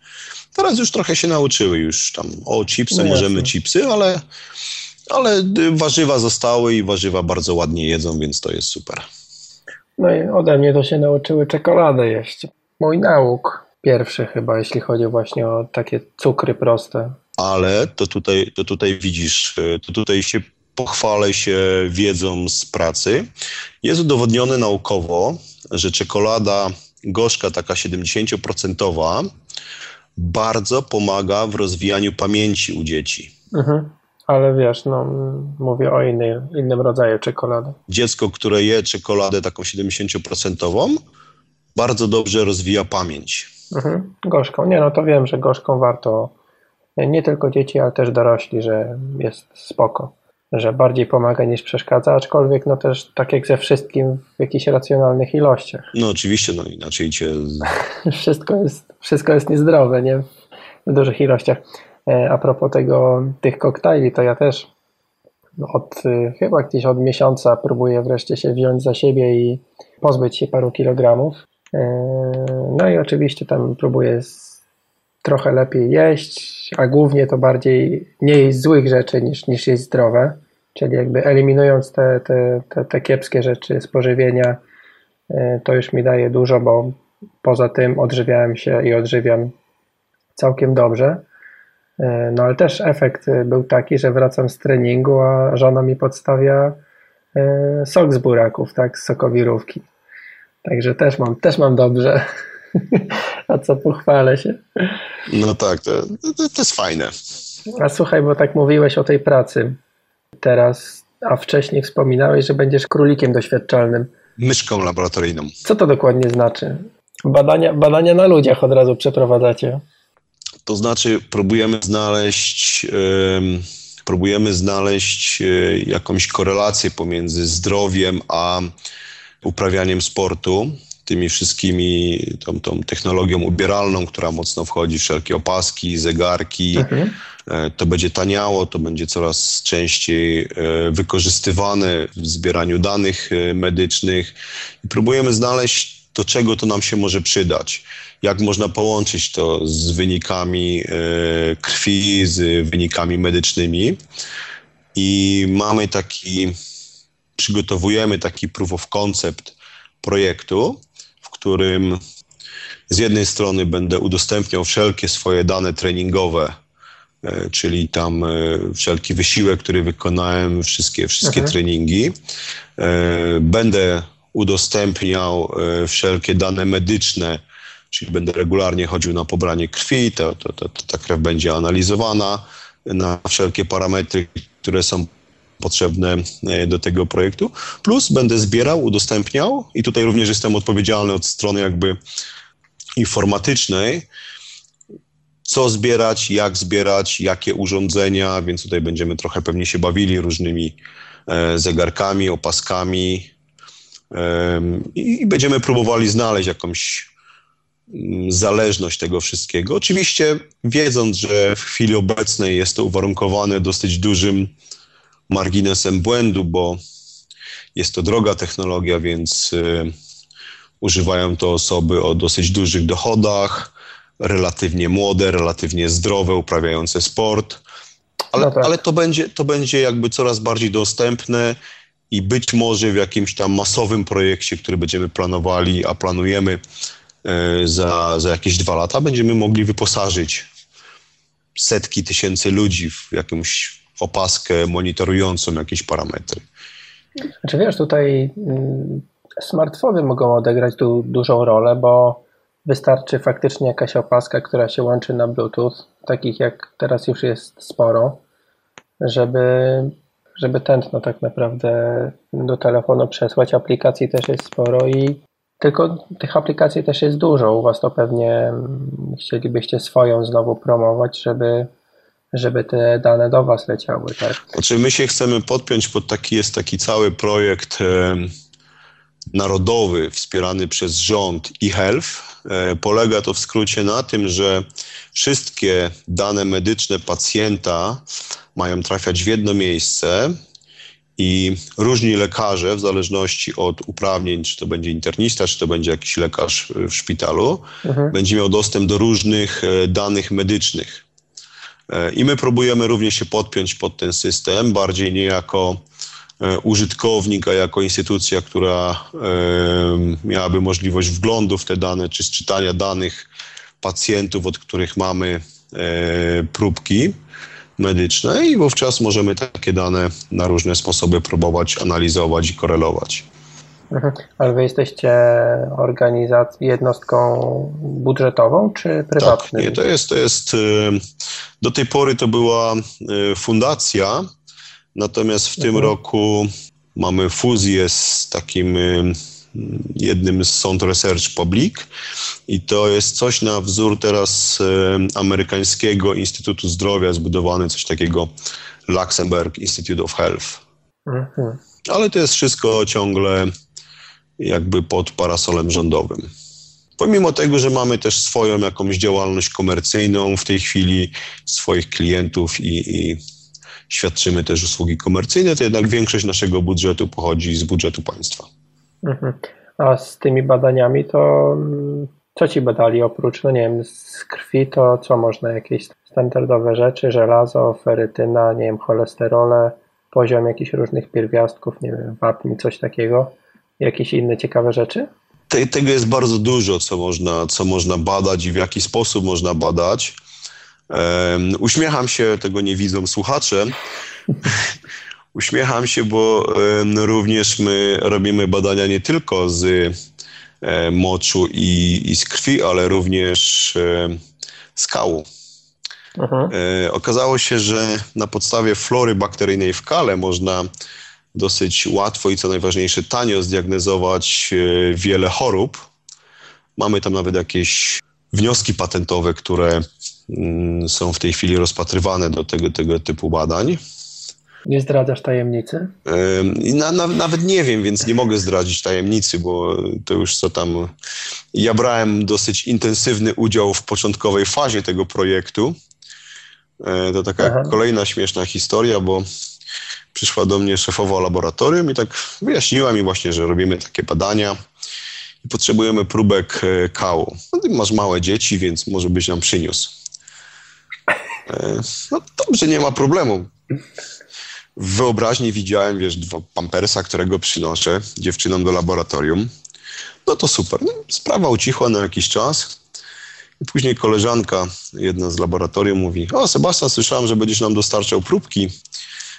Teraz już trochę się nauczyły, już tam o chipsy, No możemy jasne. chipsy, ale, ale y, warzywa zostały i warzywa bardzo ładnie jedzą, więc to jest super. No i ode mnie to się nauczyły czekoladę jeść. Mój nauk pierwszy chyba, jeśli chodzi właśnie o takie cukry proste. Ale to tutaj, to tutaj widzisz, y, to tutaj się pochwalę się wiedzą z pracy. Jest udowodnione naukowo, że czekolada gorzka, taka 70%, bardzo pomaga w rozwijaniu pamięci u dzieci. Mhm. Ale wiesz, no mówię o innej, innym rodzaju czekolady. Dziecko, które je czekoladę taką 70%, bardzo dobrze rozwija pamięć. Mhm. Gorzką. Nie, no to wiem, że gorzką warto nie tylko dzieci, ale też dorośli, że jest spoko. Że bardziej pomaga niż przeszkadza, aczkolwiek no też tak jak ze wszystkim w jakichś racjonalnych ilościach. No oczywiście, no inaczej cię... Wszystko jest, wszystko jest niezdrowe, nie? W dużych ilościach. E, A propos tego, tych koktajli, to ja też od y, chyba gdzieś od miesiąca próbuję wreszcie się wziąć za siebie i pozbyć się paru kilogramów. E, No i oczywiście tam próbuję trochę lepiej jeść, a głównie to bardziej nie jeść złych rzeczy niż, niż jeść zdrowe. Czyli jakby eliminując te, te, te, te kiepskie rzeczy z pożywienia, e, to już mi daje dużo, bo poza tym odżywiałem się i odżywiam całkiem dobrze. E, No ale też efekt e, był taki, że wracam z treningu, a żona mi podstawia e, sok z buraków, tak, z sokowirówki. Także też mam, też mam dobrze. A co pochwalę się. No tak, to, to, to jest fajne. A słuchaj, bo tak mówiłeś o tej pracy teraz, a wcześniej wspominałeś, że będziesz królikiem doświadczalnym. Myszką laboratoryjną. Co to dokładnie znaczy? Badania, badania na ludziach od razu przeprowadzacie. To znaczy, próbujemy znaleźć, em, próbujemy znaleźć e, jakąś korelację pomiędzy zdrowiem a uprawianiem sportu, tymi wszystkimi, tą, tą technologią ubieralną, która mocno wchodzi, wszelkie opaski, zegarki. Mhm. E, To będzie taniało, to będzie coraz częściej e, wykorzystywane w zbieraniu danych medycznych i próbujemy znaleźć, do czego to nam się może przydać. Jak można połączyć to z wynikami e, krwi, z wynikami medycznymi. I mamy taki, przygotowujemy taki proof of concept projektu, w którym z jednej strony będę udostępniał wszelkie swoje dane treningowe, e, czyli tam e, wszelki wysiłek, który wykonałem, wszystkie, wszystkie Mhm. treningi. Będę udostępniał wszelkie dane medyczne, czyli będę regularnie chodził na pobranie krwi, to, to, to, to ta krew będzie analizowana na wszelkie parametry, które są potrzebne e, do tego projektu. Plus będę zbierał, udostępniał i tutaj również jestem odpowiedzialny od strony jakby informatycznej, co zbierać, jak zbierać, jakie urządzenia, więc tutaj będziemy trochę pewnie się bawili różnymi e, zegarkami, opaskami i, będziemy próbowali znaleźć jakąś zależność tego wszystkiego. Oczywiście wiedząc, że w chwili obecnej jest to uwarunkowane dosyć dużym marginesem błędu, bo jest to droga technologia, więc y, używają to osoby o dosyć dużych dochodach, relatywnie młode, relatywnie zdrowe, uprawiające sport. Ale, No tak. ale to, będzie, to będzie jakby coraz bardziej dostępne i być może w jakimś tam masowym projekcie, który będziemy planowali, a planujemy za, za jakieś dwa lata, będziemy mogli wyposażyć setki tysięcy ludzi w jakąś opaskę monitorującą jakieś parametry. Znaczy wiesz, tutaj mm, smartfony mogą odegrać tu dużą rolę, bo wystarczy faktycznie jakaś opaska, która się łączy na Bluetooth, takich jak teraz już jest sporo, żeby, żeby tętno tak naprawdę do telefonu przesłać. Aplikacji też jest sporo i tylko tych aplikacji też jest dużo. U Was to pewnie mm, chcielibyście swoją znowu promować, żeby żeby te dane do Was leciały, tak? Znaczy my się chcemy podpiąć pod taki, jest taki cały projekt e, narodowy wspierany przez rząd eHealth. E, polega to w skrócie na tym, że wszystkie dane medyczne pacjenta mają trafiać w jedno miejsce i różni lekarze, w zależności od uprawnień, czy to będzie internista, czy to będzie jakiś lekarz w szpitalu, mhm. będzie miał dostęp do różnych e, danych medycznych. E, I my próbujemy również się podpiąć pod ten system, bardziej nie jako e, użytkownik, a jako instytucja, która miałaby możliwość wglądu w te dane, czy czytania danych pacjentów, od których mamy próbki medyczne i wówczas możemy takie dane na różne sposoby próbować analizować i korelować. Mhm. Ale wy jesteście organizacją, jednostką budżetową czy prywatną? Tak, nie, to jest, to jest, y, do tej pory to była y, fundacja, natomiast w mhm. tym roku mamy fuzję z takim y, jednym z Sound Research Public i to jest coś na wzór teraz amerykańskiego Instytutu Zdrowia, zbudowany coś takiego Luxembourg Institute of Health. Mhm. Ale to jest wszystko ciągle jakby pod parasolem rządowym. Pomimo tego, że mamy też swoją jakąś działalność komercyjną w tej chwili, swoich klientów i, i świadczymy też usługi komercyjne, to jednak większość naszego budżetu pochodzi z budżetu państwa. Mhm. A z tymi badaniami to mm, co ci badali oprócz, no nie wiem, z krwi to co można, jakieś standardowe rzeczy, żelazo, ferytyna, nie wiem, cholesterole, poziom jakichś różnych pierwiastków, nie wiem, wapni, coś takiego? Jakieś inne ciekawe rzeczy? Te, tego jest bardzo dużo, co można, co można badać i w jaki sposób można badać. Um, uśmiecham się, tego nie widzą słuchacze. Uśmiecham się, bo również my robimy badania nie tylko z um, moczu i, i, z krwi, ale również z kału. Mhm. E, okazało się, że na podstawie flory bakteryjnej w kale można dosyć łatwo i co najważniejsze tanio zdiagnozować e, wiele chorób. Mamy tam nawet jakieś wnioski patentowe, które mm, są w tej chwili rozpatrywane do tego, tego typu badań. Nie zdradzasz tajemnicy? Na, na, nawet nie wiem, więc nie mogę zdradzić tajemnicy, bo to już co tam. Ja brałem dosyć intensywny udział w początkowej fazie tego projektu. E, to taka Aha. kolejna śmieszna historia, bo przyszła do mnie szefowa laboratorium i tak wyjaśniła mi właśnie, że robimy takie badania i potrzebujemy próbek e, kału. No, ty masz małe dzieci, więc może byś nam przyniósł. E, no dobrze, nie ma problemu. W wyobraźni widziałem, wiesz, dwa pampersa, którego przynoszę dziewczynom do laboratorium. No to super. No, sprawa ucichła na jakiś czas. I później koleżanka, jedna z laboratorium mówi, o Sebastian, słyszałem, że będziesz nam dostarczał próbki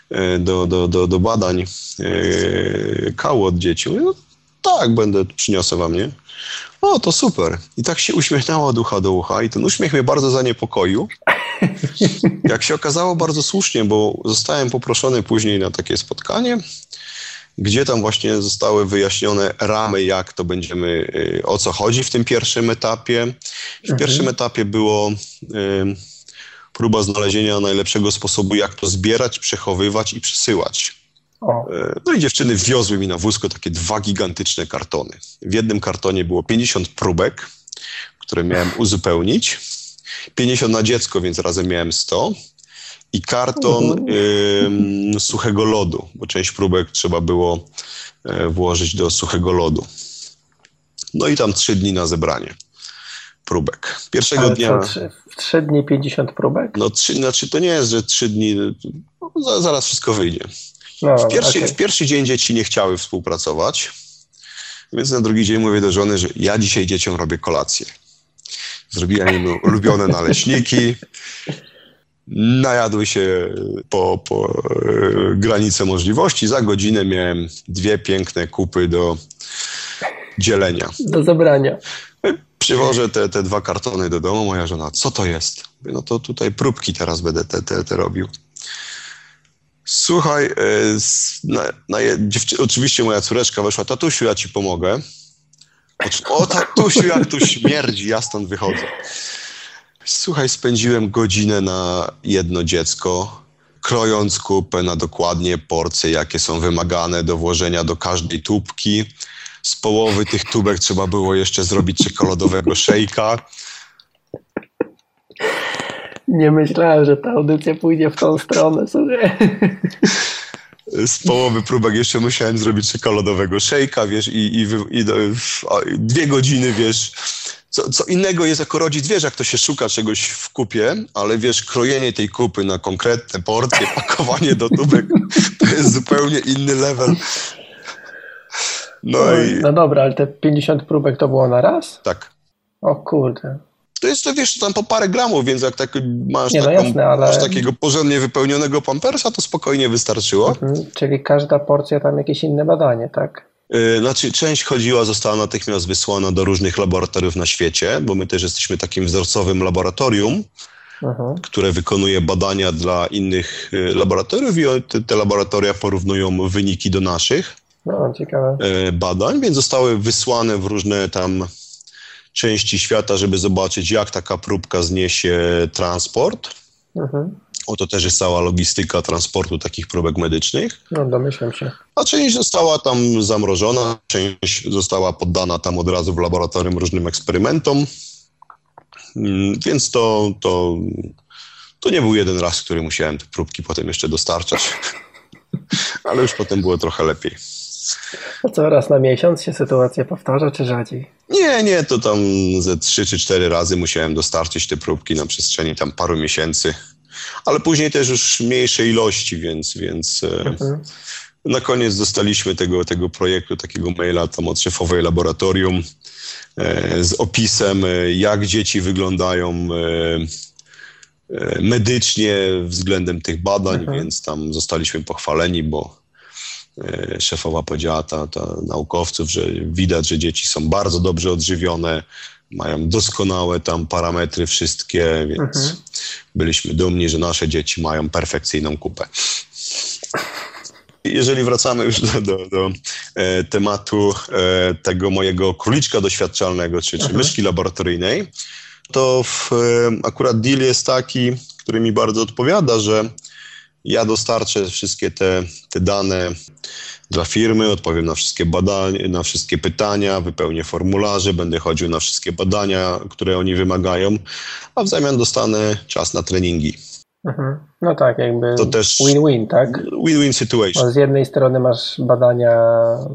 E, do, do, do, do badań e, kału od dzieci. Mówię, no, tak, będę, przyniosę wam, nie? O, to super. I tak się uśmiechnęła od ucha do ucha i ten uśmiech mnie bardzo zaniepokoił. Jak się okazało, bardzo słusznie, bo zostałem poproszony później na takie spotkanie, gdzie tam właśnie zostały wyjaśnione ramy, jak to będziemy, e, o co chodzi w tym pierwszym etapie. W pierwszym mhm. etapie było próba znalezienia najlepszego sposobu, jak to zbierać, przechowywać i przesyłać. E, no i dziewczyny wiozły mi na wózku takie dwa gigantyczne kartony. W jednym kartonie było 50 próbek, które miałem uzupełnić. 50 na dziecko, więc razem miałem 100. I karton y, suchego lodu, bo część próbek trzeba było y, włożyć do suchego lodu. No i tam trzy dni na zebranie próbek. Pierwszego Ale dnia. trzy, w trzy dni 50 próbek? No, trzy, znaczy to nie jest, że trzy dni, no, zaraz wszystko wyjdzie. No, w, pierwszy, okay. w pierwszy dzień dzieci nie chciały współpracować, więc na drugi dzień mówię do żony, że ja dzisiaj dzieciom robię kolację. Zrobiłem im ulubione naleśniki, najadły się po, po e, granicę możliwości. Za godzinę miałem dwie piękne kupy do dzielenia. Do zabrania. Przywożę te, te dwa kartony do domu, moja żona, co to jest? Mówię, no to tutaj próbki teraz będę te, te, te robił. Słuchaj, e, na, na, oczywiście moja córeczka weszła, tatusiu, ja ci pomogę. O, tatusiu, jak tu śmierdzi, ja stąd wychodzę. Słuchaj, spędziłem godzinę na jedno dziecko, krojąc kupę na dokładnie porcje, jakie są wymagane do włożenia do każdej tubki. Z połowy tych tubek trzeba było jeszcze zrobić czekoladowego szejka. Nie myślałem, że ta audycja pójdzie w tą stronę, sobie. Z połowy próbek jeszcze musiałem zrobić czekoladowego szejka, wiesz, i, i, i, i dwie godziny, wiesz, co, co innego jest jako rodzic, wiesz, jak to się szuka czegoś w kupie, ale wiesz, krojenie tej kupy na konkretne porcje, pakowanie do tubek, to jest zupełnie inny level. No, no, i... no dobra, ale te 50 próbek to było na raz? Tak. O kurde. To jest to, wiesz, tam po parę gramów, więc jak tak masz, Nie, no taką, jasne, ale... masz takiego porządnie wypełnionego pampersa, to spokojnie wystarczyło. Mhm, czyli każda porcja tam jakieś inne badanie, tak? Y, znaczy, część chodziła, została natychmiast wysłana do różnych laboratoriów na świecie, bo my też jesteśmy takim wzorcowym laboratorium, Aha. które wykonuje badania dla innych y, laboratoriów i te, te laboratoria porównują wyniki do naszych no. Y, badań, więc zostały wysłane w różne tam części świata, żeby zobaczyć, jak taka próbka zniesie transport. Mhm. Oto też jest cała logistyka transportu takich próbek medycznych. No, domyślam się. A część została tam zamrożona, część została poddana tam od razu w laboratorium różnym eksperymentom. Mm, więc to, to, to nie był jeden raz, który musiałem te próbki potem jeszcze dostarczać. Ale już potem było trochę lepiej. Co, raz na miesiąc się sytuacja powtarza, czy rzadziej? Nie, nie, to tam ze trzy czy cztery razy musiałem dostarczyć te próbki na przestrzeni tam paru miesięcy ale później też już mniejsze ilości, więc, więc e, mhm. na koniec dostaliśmy tego, tego projektu, takiego maila tam od szefowej laboratorium e, z opisem, e, jak dzieci wyglądają medycznie względem tych badań, mhm. więc tam zostaliśmy pochwaleni, bo szefowa powiedziała ta, ta naukowców, że widać, że dzieci są bardzo dobrze odżywione, mają doskonałe tam parametry wszystkie, więc mhm. byliśmy dumni, że nasze dzieci mają perfekcyjną kupę. Jeżeli wracamy już do, do, do e, tematu e, tego mojego króliczka doświadczalnego, czy, czy mhm. myszki laboratoryjnej, to w, e, akurat deal jest taki, który mi bardzo odpowiada, że ja dostarczę wszystkie te, te dane dla firmy, odpowiem na wszystkie badania, na wszystkie pytania, wypełnię formularze, będę chodził na wszystkie badania, które oni wymagają, a w zamian dostanę czas na treningi. Mhm. No tak, jakby win-win, tak? Win-win situation. Bo z jednej strony masz badania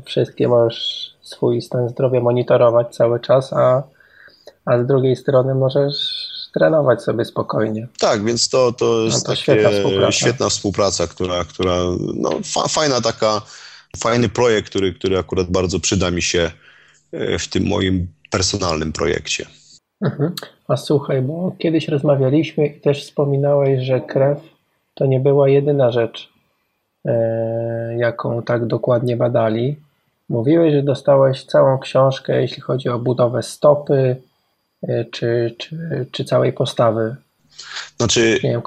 wszystkie, możesz swój stan zdrowia monitorować cały czas, a, a z drugiej strony możesz trenować sobie spokojnie. Tak, więc to, to jest no to świetna, współpraca. świetna współpraca, która, która no, fa, fajna taka fajny projekt, który, który akurat bardzo przyda mi się e, w tym moim personalnym projekcie. Mhm. A słuchaj, bo kiedyś rozmawialiśmy i też wspominałeś, że krew to nie była jedyna rzecz, e, jaką tak dokładnie badali. Mówiłeś, że dostałeś całą książkę, jeśli chodzi o budowę stopy, czy, czy, czy całej postawy. Znaczy, wiem,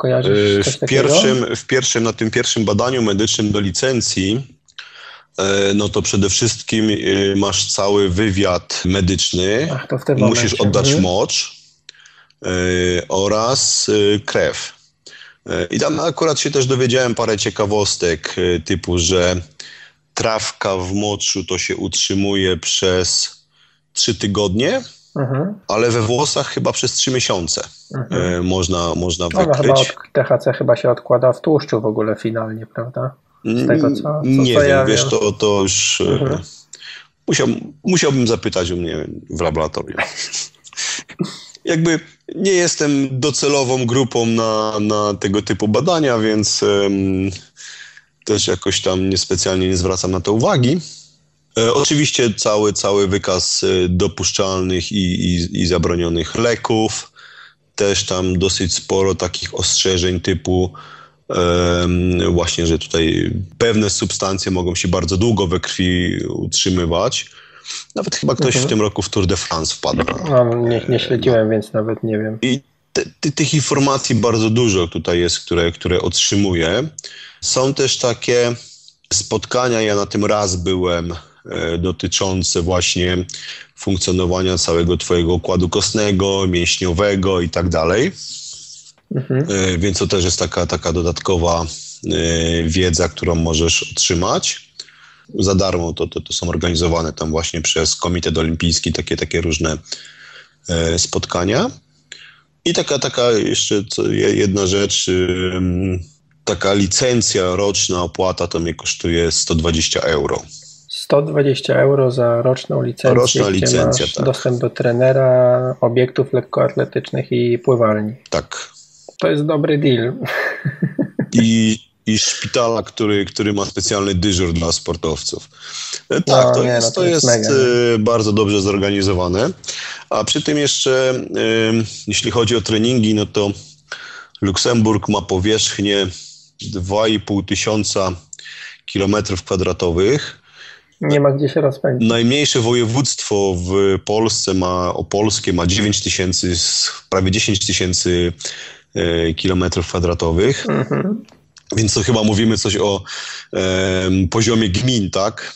w, pierwszym, w pierwszym, na tym pierwszym badaniu medycznym do licencji E, no to przede wszystkim e, masz cały wywiad medyczny, Ach, musisz oddać mhm. mocz e, oraz krew. I tam akurat się też dowiedziałem parę ciekawostek, typu, że trawka w moczu to się utrzymuje przez trzy tygodnie, mhm. ale we włosach chyba przez trzy miosiące mhm. można, można wykryć. Chyba od, THC chyba się odkłada w tłuszczu w ogóle finalnie, prawda? Z tego, co, co nie wiem, ja wiesz, to, to już e, mhm. musiał, musiałbym zapytać u mnie w laboratorium. Jakby nie jestem docelową grupą na, na tego typu badania, więc um, też jakoś tam niespecjalnie nie zwracam na to uwagi. E, oczywiście cały, cały wykaz e, dopuszczalnych i, i, i zabronionych leków. Też tam dosyć sporo takich ostrzeżeń typu właśnie, że tutaj pewne substancje mogą się bardzo długo we krwi utrzymywać. Nawet chyba ktoś mhm. w tym roku w Tour de France wpadł. No, nie, nie śledziłem, więc nawet nie wiem. I te, te, tych informacji bardzo dużo tutaj jest, które, które otrzymuję. Są też takie spotkania, ja na tym raz byłem, dotyczące właśnie funkcjonowania całego twojego układu kostnego, mięśniowego i tak dalej. Mhm. E, więc to też jest taka, taka dodatkowa e, wiedza, którą możesz otrzymać. Za darmo to, to, to są organizowane tam właśnie przez Komitet Olimpijski takie, takie różne e, spotkania. I taka, taka jeszcze jedna rzecz, taka licencja roczna opłata to mnie kosztuje 120 euro. 120 euro za roczną licencję, Roczna licencja, masz tak. dostęp do trenera, obiektów lekkoatletycznych i pływalni. Tak, to jest dobry deal. I, i szpitala, który, który ma specjalny dyżur dla sportowców. E, tak, no, to, nie, jest, no, to, jest, jest e, bardzo dobrze zorganizowane. A przy tym jeszcze, e, jeśli chodzi o treningi, no to Luksemburg ma powierzchnię 2,5 tysiąca kilometrów kwadratowych. Nie ma gdzie się rozpędzić. Najmniejsze województwo w Polsce ma, opolskie ma 9 tysięcy, prawie 10 tysięcy E, kilometrów kwadratowych. Mhm. Więc to chyba mówimy coś o e, poziomie gmin, tak?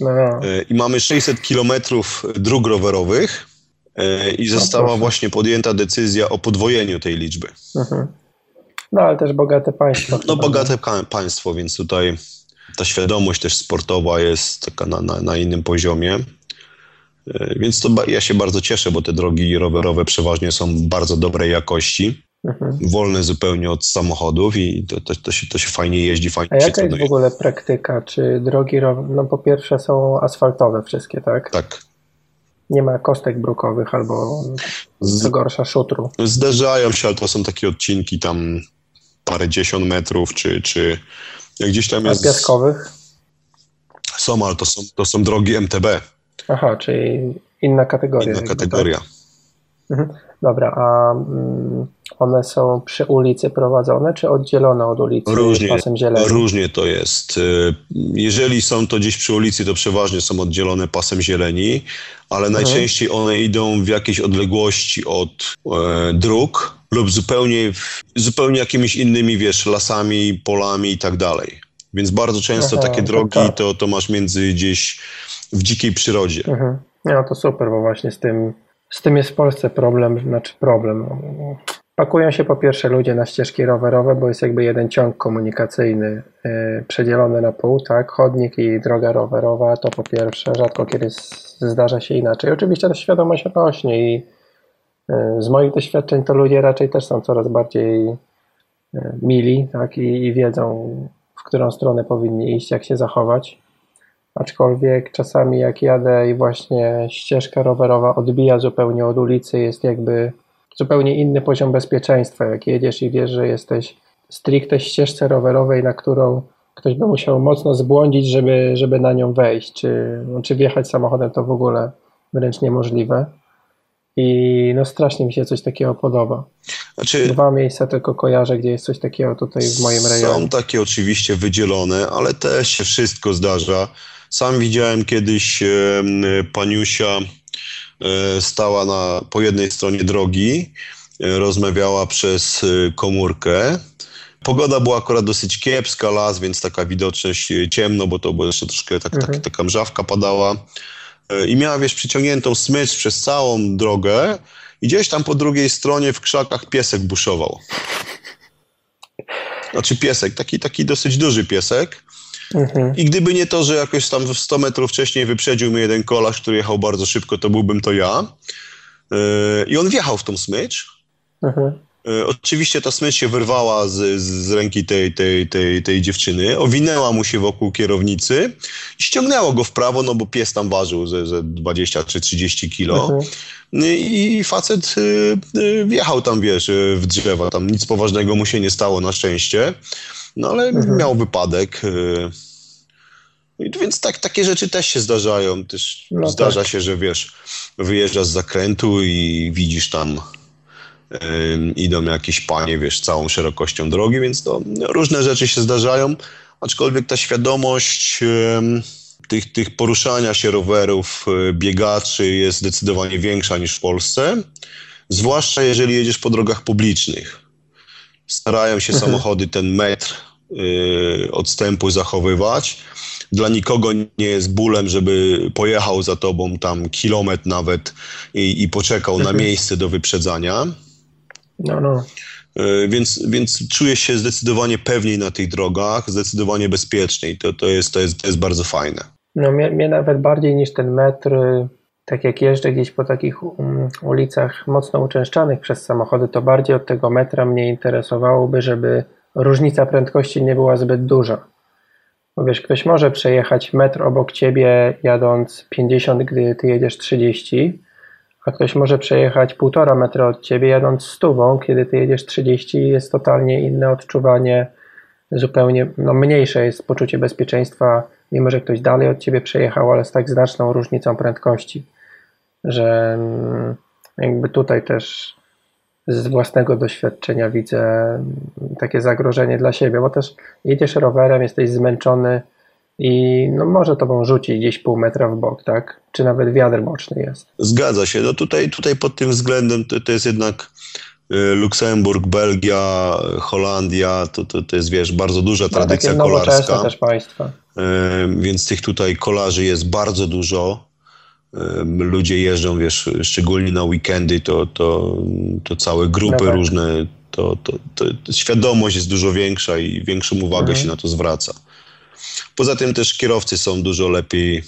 No. E, I mamy 600 kilometrów dróg rowerowych e, i no została no właśnie podjęta decyzja o podwojeniu tej liczby. Mhm. No ale też bogate państwo. No bogate państwo, więc tutaj ta świadomość też sportowa jest taka na, na, na innym poziomie. E, więc to ja się bardzo cieszę, bo te drogi rowerowe przeważnie są bardzo dobrej jakości. Mhm. Wolne zupełnie od samochodów i to, to, to, się, to się fajnie jeździ, fajnie A jaka jest w ogóle praktyka? Czy drogi, no po pierwsze są asfaltowe wszystkie, tak? Tak. Nie ma kostek brukowych albo co gorsza szutru. Zdarzają się, ale to są takie odcinki tam parę dziesiąt metrów, czy, czy jak gdzieś tam jest... A piaskowych? Są, ale to są, to są drogi MTB. Aha, czyli inna kategoria. Inna kategoria. Tak? Mhm. Dobra, a mm, one są przy ulicy prowadzone, czy oddzielone od ulicy różnie, pasem zieleni? Różnie to jest. Y, jeżeli są to gdzieś przy ulicy, to przeważnie są oddzielone pasem zieleni, ale mhm. najczęściej one idą w jakiejś odległości od e, dróg lub zupełnie, zupełnie jakimiś innymi, wiesz, lasami, polami i tak dalej. Więc bardzo często Aha, takie drogi to, to, to masz między gdzieś w dzikiej przyrodzie. Mhm. No to super, bo właśnie z tym z tym jest w Polsce problem, znaczy problem. Pakują się po pierwsze ludzie na ścieżki rowerowe, bo jest jakby jeden ciąg komunikacyjny yy, przedzielony na pół, tak? Chodnik i droga rowerowa to po pierwsze, rzadko kiedy zdarza się inaczej. Oczywiście ta świadomość rośnie i z moich doświadczeń to ludzie raczej też są coraz bardziej yy, mili, tak? I, I wiedzą, w którą stronę powinni iść, jak się zachować. Aczkolwiek czasami jak jadę i właśnie ścieżka rowerowa odbija zupełnie od ulicy, jest jakby zupełnie inny poziom bezpieczeństwa. Jak jedziesz i wiesz, że jesteś stricte ścieżce rowerowej, na którą ktoś by musiał mocno zbłądzić, żeby, żeby na nią wejść, czy, czy wjechać samochodem, to w ogóle wręcz niemożliwe. I no strasznie mi się coś takiego podoba. Znaczy, Dwa miejsca tylko kojarzę, gdzie jest coś takiego tutaj w moim rejonie. Są takie oczywiście wydzielone, ale też się wszystko zdarza. Sam widziałem kiedyś paniusia e, stała na, po jednej stronie drogi, e, rozmawiała przez e, komórkę. Pogoda była akurat dosyć kiepska, las, więc taka widoczność ciemno, bo to było jeszcze troszkę tak, tak mhm. tak, taka mrzawka padała. I miała, wiesz, przyciągniętą smycz przez całą drogę i gdzieś tam po drugiej stronie w krzakach piesek buszował. Znaczy piesek, taki, taki dosyć duży piesek. Mhm. I gdyby nie to, że jakoś tam 100 metrów wcześniej wyprzedził mnie jeden kolarz, który jechał bardzo szybko, to byłbym to ja. Yy, I on wjechał w tą smycz. Mhm. Yy, oczywiście ta smycz się wyrwała z, z ręki tej, tej, tej, tej dziewczyny, owinęła mu się wokół kierownicy i ściągnęła go w prawo, no bo pies tam ważył ze, ze 20 czy 30 kilo. Mhm. I facet yy, wjechał tam, wiesz, w drzewa. Tam nic poważnego mu się nie stało na szczęście. No ale mhm. miał wypadek. Y, więc tak, takie rzeczy też się zdarzają. Też no zdarza tak. się, że wiesz, wyjeżdżasz z zakrętu i widzisz tam idą jakieś panie, wiesz, całą szerokością drogi, więc to różne rzeczy się zdarzają, aczkolwiek ta świadomość tych, tych poruszania się rowerów, e, biegaczy jest zdecydowanie większa niż w Polsce, zwłaszcza jeżeli jedziesz po drogach publicznych. Starają się mhm. samochody ten metr y, odstępu zachowywać. Dla nikogo nie jest bólem, żeby pojechał za tobą tam kilometr nawet i, i poczekał na mhm. miejsce do wyprzedzania. No, no. E, więc, więc czuję się zdecydowanie pewniej na tych drogach, zdecydowanie bezpieczniej. To, to, jest, to, jest, to jest bardzo fajne. No mnie, mnie nawet bardziej niż ten metr, tak jak jeżdżę gdzieś po takich um, ulicach mocno uczęszczanych przez samochody, to bardziej od tego metra mnie interesowałoby, żeby różnica prędkości nie była zbyt duża. Bo wiesz, ktoś może przejechać metr obok ciebie jadąc 50, gdy ty jedziesz 30, a ktoś może przejechać półtora metra od ciebie jadąc stówą, kiedy ty jedziesz 30 jest totalnie inne odczuwanie, zupełnie no, mniejsze jest poczucie bezpieczeństwa, mimo że ktoś dalej od ciebie przejechał, ale z tak znaczną różnicą prędkości, że mm, jakby tutaj też z własnego doświadczenia widzę takie zagrożenie dla siebie, bo też jedziesz rowerem, jesteś zmęczony, i no może tobą rzuci gdzieś pół metra w bok, tak? Czy nawet wiatr boczny jest. Zgadza się. No tutaj, tutaj pod tym względem to, to jest jednak y, Luksemburg, Belgia, Holandia, to, to, to jest, wiesz, bardzo duża tradycja no, kolarska. też państwa. Y, więc tych tutaj kolarzy jest bardzo dużo. Y, ludzie jeżdżą, wiesz, szczególnie na weekendy, to, to, to całe grupy no tak. różne, to, to, to, świadomość jest dużo większa i większą uwagę mhm. się na to zwraca. Poza tym też kierowcy są dużo lepiej,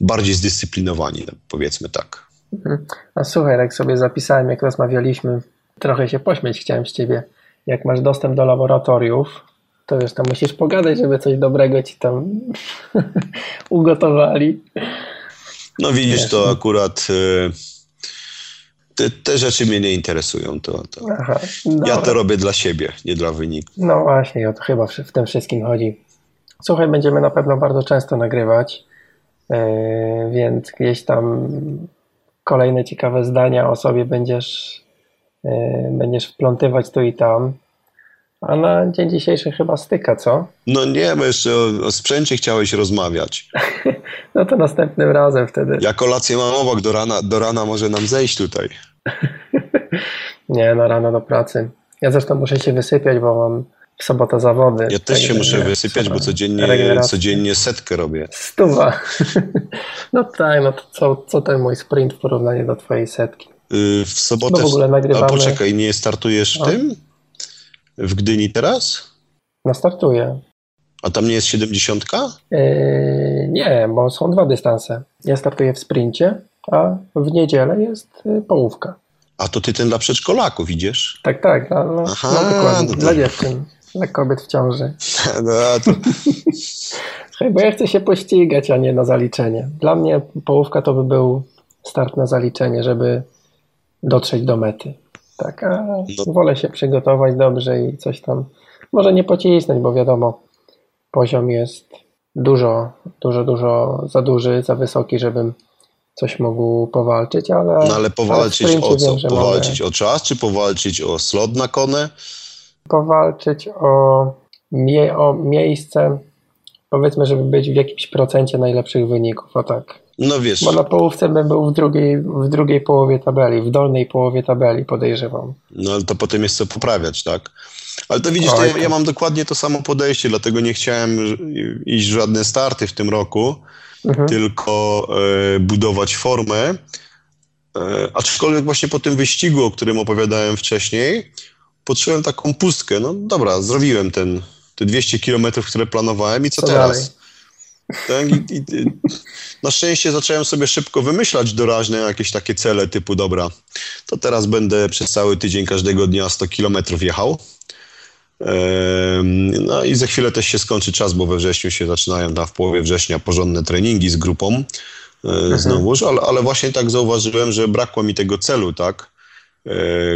bardziej zdyscyplinowani, powiedzmy tak. Mhm. A słuchaj, jak sobie zapisałem, jak rozmawialiśmy, trochę się pośmieć chciałem z ciebie. Jak masz dostęp do laboratoriów, to wiesz, tam musisz pogadać, żeby coś dobrego ci tam ugotowali. No widzisz, wiesz, to akurat y, te, te, rzeczy mnie nie interesują. To, to. Aha, ja to robię dla siebie, nie dla wyniku. No właśnie, o to chyba w tym wszystkim chodzi. Słuchaj, będziemy na pewno bardzo często nagrywać, yy, więc gdzieś tam kolejne ciekawe zdania o sobie będziesz, yy, będziesz wplątywać tu i tam. A na dzień dzisiejszy chyba styka, co? No nie, bo jeszcze o, o sprzęcie chciałeś rozmawiać. no to następnym razem wtedy. Ja kolację mam obok, do rana, do rana może nam zejść tutaj. nie, no rano do pracy. Ja zresztą muszę się wysypiać, bo mam w sobotę zawody. Ja też się muszę wysypiać, bo codziennie, codziennie setkę robię. Stuwa. no tak, no to co, co ten mój sprint w porównaniu do twojej setki? Yy, w sobotę... No w ogóle nagrywamy... A poczekaj, nie startujesz w no. tym? W Gdyni teraz? No startuję. A tam nie jest 70? Yy, nie, bo są dwa dystanse. Ja startuję w sprincie, a w niedzielę jest y, połówka. A to ty ten dla przedszkolaków idziesz? Tak, tak, no, no, Aha, no dokładnie, to... dla dziewczyn. Dla kobiet w ciąży. No, to... Słuchaj, bo ja chcę się pościgać, a nie na zaliczenie. Dla mnie połówka to by był start na zaliczenie, żeby dotrzeć do mety. Tak, a no. wolę się przygotować dobrze i coś tam, może nie pocisnąć, bo wiadomo, poziom jest dużo, dużo, dużo za duży, za wysoki, żebym coś mógł powalczyć, ale... No ale powalczyć ale o co? Wiem, powalczyć mogę... o czas, czy powalczyć o slot na konę? Powalczyć o, mie o miejsce, powiedzmy, żeby być w jakimś procencie najlepszych wyników, o tak. No wiesz. Bo na połówce bym był w drugiej, w drugiej połowie tabeli, w dolnej połowie tabeli, podejrzewam. No ale to potem jest co poprawiać, tak? Ale to widzisz, to ja, ja, mam dokładnie to samo podejście, dlatego nie chciałem iść w żadne starty w tym roku, mhm. tylko e, budować formę. E, aczkolwiek właśnie po tym wyścigu, o którym opowiadałem wcześniej, poczułem taką pustkę. No dobra, zrobiłem ten, te 200 kilometrów, które planowałem i co, co teraz? Tak, i, i, na szczęście zacząłem sobie szybko wymyślać doraźne jakieś takie cele typu dobra, to teraz będę przez cały tydzień każdego dnia 100 kilometrów jechał. No i za chwilę też się skończy czas, bo we wrześniu się zaczynają tam w połowie września porządne treningi z grupą e, mhm. znowuż, ale, ale właśnie tak zauważyłem, że brakło mi tego celu, tak, e,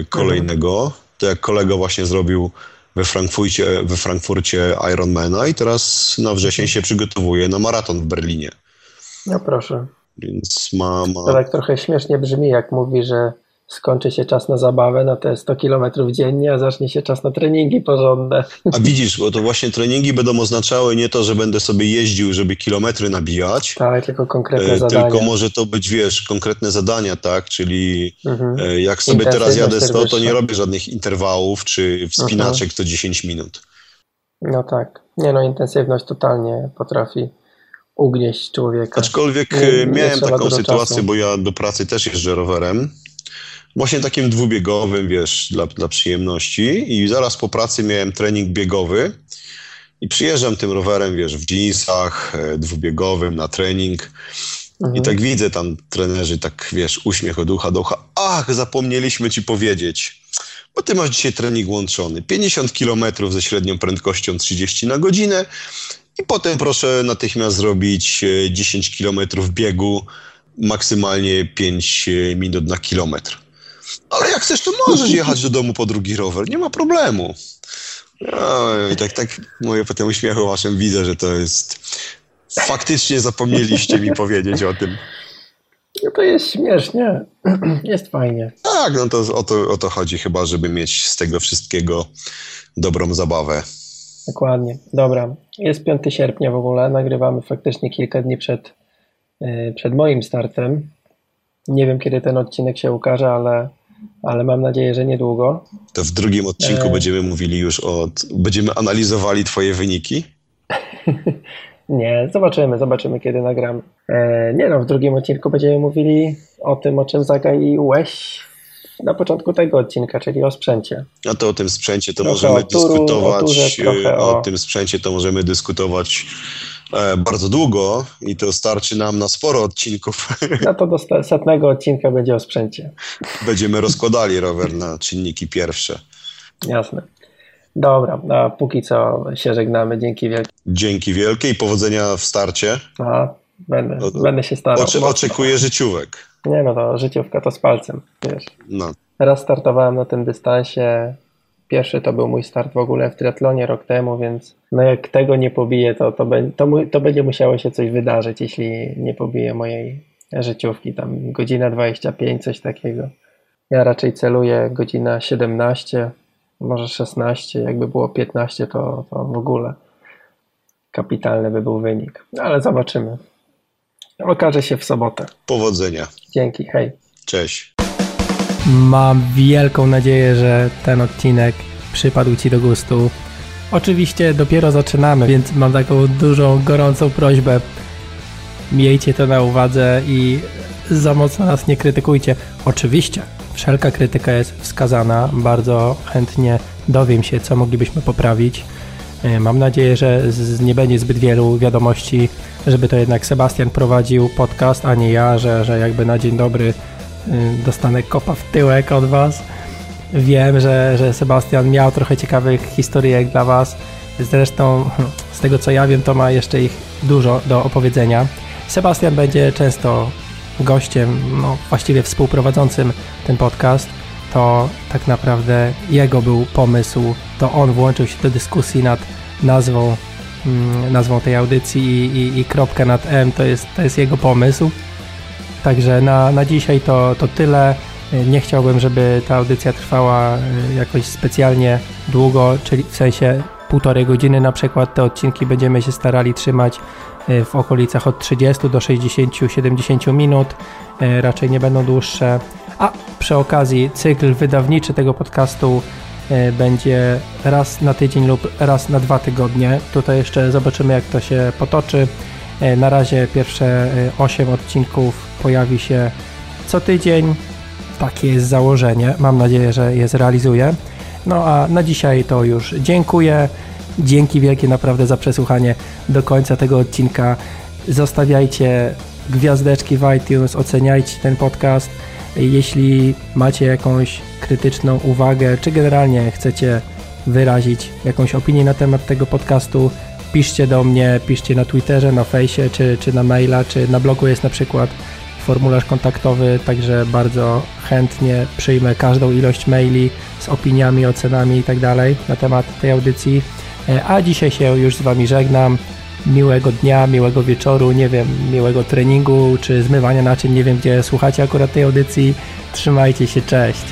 kolejnego to jak kolega właśnie zrobił we Frankfurcie, we Frankfurcie Ironmana i teraz na wrzesień się przygotowuje na maraton w Berlinie. No proszę. Więc ma, ma... To tak trochę śmiesznie brzmi, jak mówi, że skończy się czas na zabawę, no to jest 100 km dziennie, a zacznie się czas na treningi porządne. A widzisz, bo to właśnie treningi będą oznaczały nie to, że będę sobie jeździł, żeby kilometry nabijać. Tak, tylko konkretne e, zadania. Tylko może to być, wiesz, konkretne zadania, tak? Czyli mhm. E, jak sobie teraz jadę 100, to nie robię żadnych interwałów czy wspinaczek mhm. co 10 minut. No tak. Nie no, intensywność totalnie potrafi ugnieść człowieka. Aczkolwiek nie, nie miałem taką sytuację, czasu. bo ja do pracy też jeżdżę rowerem właśnie takim dwubiegowym, wiesz, dla, dla przyjemności i zaraz po pracy miałem trening biegowy i przyjeżdżam tym rowerem, wiesz, w jeansach, e, dwubiegowym na trening mhm. i tak widzę tam trenerzy, tak, wiesz, uśmiech od ucha do ucha. Ach, zapomnieliśmy ci powiedzieć, bo ty masz dzisiaj trening łączony. 50 km ze średnią prędkością 30 na godzinę i potem proszę natychmiast zrobić 10 km biegu, maksymalnie 5 minut na kilometr. Ale jak chcesz, to możesz jechać do domu po drugi rower, nie ma problemu. No, I tak, tak moje po tym uśmiechu waszym widzę, że to jest... Faktycznie zapomnieliście mi powiedzieć o tym. No to jest śmiesznie. Jest fajnie. Tak, no to o, to o to chodzi chyba, żeby mieć z tego wszystkiego dobrą zabawę. Dokładnie. Dobra. Jest 5 sierpnia w ogóle. Nagrywamy faktycznie kilka dni przed, yy, przed moim startem. Nie wiem, kiedy ten odcinek się ukaże, ale ale mam nadzieję, że niedługo. To w drugim odcinku e... będziemy mówili już o. Będziemy analizowali Twoje wyniki? nie, zobaczymy, zobaczymy, kiedy nagramy. E, nie no, w drugim odcinku będziemy mówili o tym, o czym zagaiłeś na początku tego odcinka, czyli o sprzęcie. A to o tym sprzęcie to trochę możemy turu, dyskutować. O, turze, o, tym sprzęcie to możemy dyskutować bardzo długo i to starczy nam na sporo odcinków. No to do setnego odcinka będzie o sprzęcie. Będziemy rozkładali rower na czynniki pierwsze. Jasne. Dobra, a póki co się żegnamy. Dzięki wielkie. Dzięki wielkie i powodzenia w starcie. Aha, będę, o, będę się starał. Oczy, oczekuję życiówek. Nie no, to życiówka to z palcem, wiesz. No. Raz startowałem na tym dystansie Pierwszy to był mój start w ogóle w triatlonie rok temu, więc no jak tego nie pobiję, to, to, to, to będzie musiało się coś wydarzyć, jeśli nie pobiję mojej życiówki, tam godzina 25, coś takiego. Ja raczej celuję godzina 17, może 16, jakby było 15, to, to w ogóle kapitalny by był wynik. No, ale zobaczymy. Okaże się w sobotę. Powodzenia. Dzięki, hej. Cześć. Mam wielką nadzieję, że ten odcinek przypadł Ci do gustu. Oczywiście dopiero zaczynamy, więc mam taką dużą, gorącą prośbę. Miejcie to na uwadze i za mocno nas nie krytykujcie. Oczywiście, wszelka krytyka jest wskazana. Bardzo chętnie dowiem się, co moglibyśmy poprawić. E, mam nadzieję, że nie będzie zbyt wielu wiadomości, żeby to jednak Sebastian prowadził podcast, a nie ja, że, że jakby na dzień dobry dostanę kopa w tyłek od Was. Wiem, że, że Sebastian miał trochę ciekawych historyjek dla Was. Zresztą, z tego co ja wiem, to ma jeszcze ich dużo do opowiedzenia. Sebastian będzie często gościem, no właściwie współprowadzącym ten podcast. To tak naprawdę jego był pomysł, to on włączył się do dyskusji nad nazwą, mm, nazwą tej audycji i, i, i kropkę nad M to jest, to jest jego pomysł. Także na, na dzisiaj to, to tyle. Nie chciałbym, żeby ta audycja trwała e, jakoś specjalnie długo, czyli w sensie półtorej godziny na przykład. Te odcinki będziemy się starali trzymać e, w okolicach od 30 do 60-70 minut. E, raczej nie będą dłuższe. A przy okazji cykl wydawniczy tego podcastu będzie raz na tydzień lub raz na dwa tygodnie. Tutaj jeszcze zobaczymy jak to się potoczy. Na razie pierwsze 8 odcinków pojawi się co tydzień. Takie jest założenie. Mam nadzieję, że je zrealizuję. No a na dzisiaj to już dziękuję. Dzięki wielkie naprawdę za przesłuchanie do końca tego odcinka. Zostawiajcie gwiazdeczki w iTunes, oceniajcie ten podcast. Jeśli macie jakąś krytyczną uwagę, czy generalnie chcecie wyrazić jakąś opinię na temat tego podcastu, piszcie do mnie, piszcie na Twitterze, na fejsie, czy, czy na maila, czy na blogu jest na przykład formularz kontaktowy, także bardzo chętnie przyjmę każdą ilość maili z opiniami, ocenami i tak na temat tej audycji. E, a dzisiaj się już z Wami żegnam. Miłego dnia, miłego wieczoru, nie wiem, miłego treningu czy zmywania naczyń, nie wiem gdzie słuchacie akurat tej audycji. Trzymajcie się, cześć.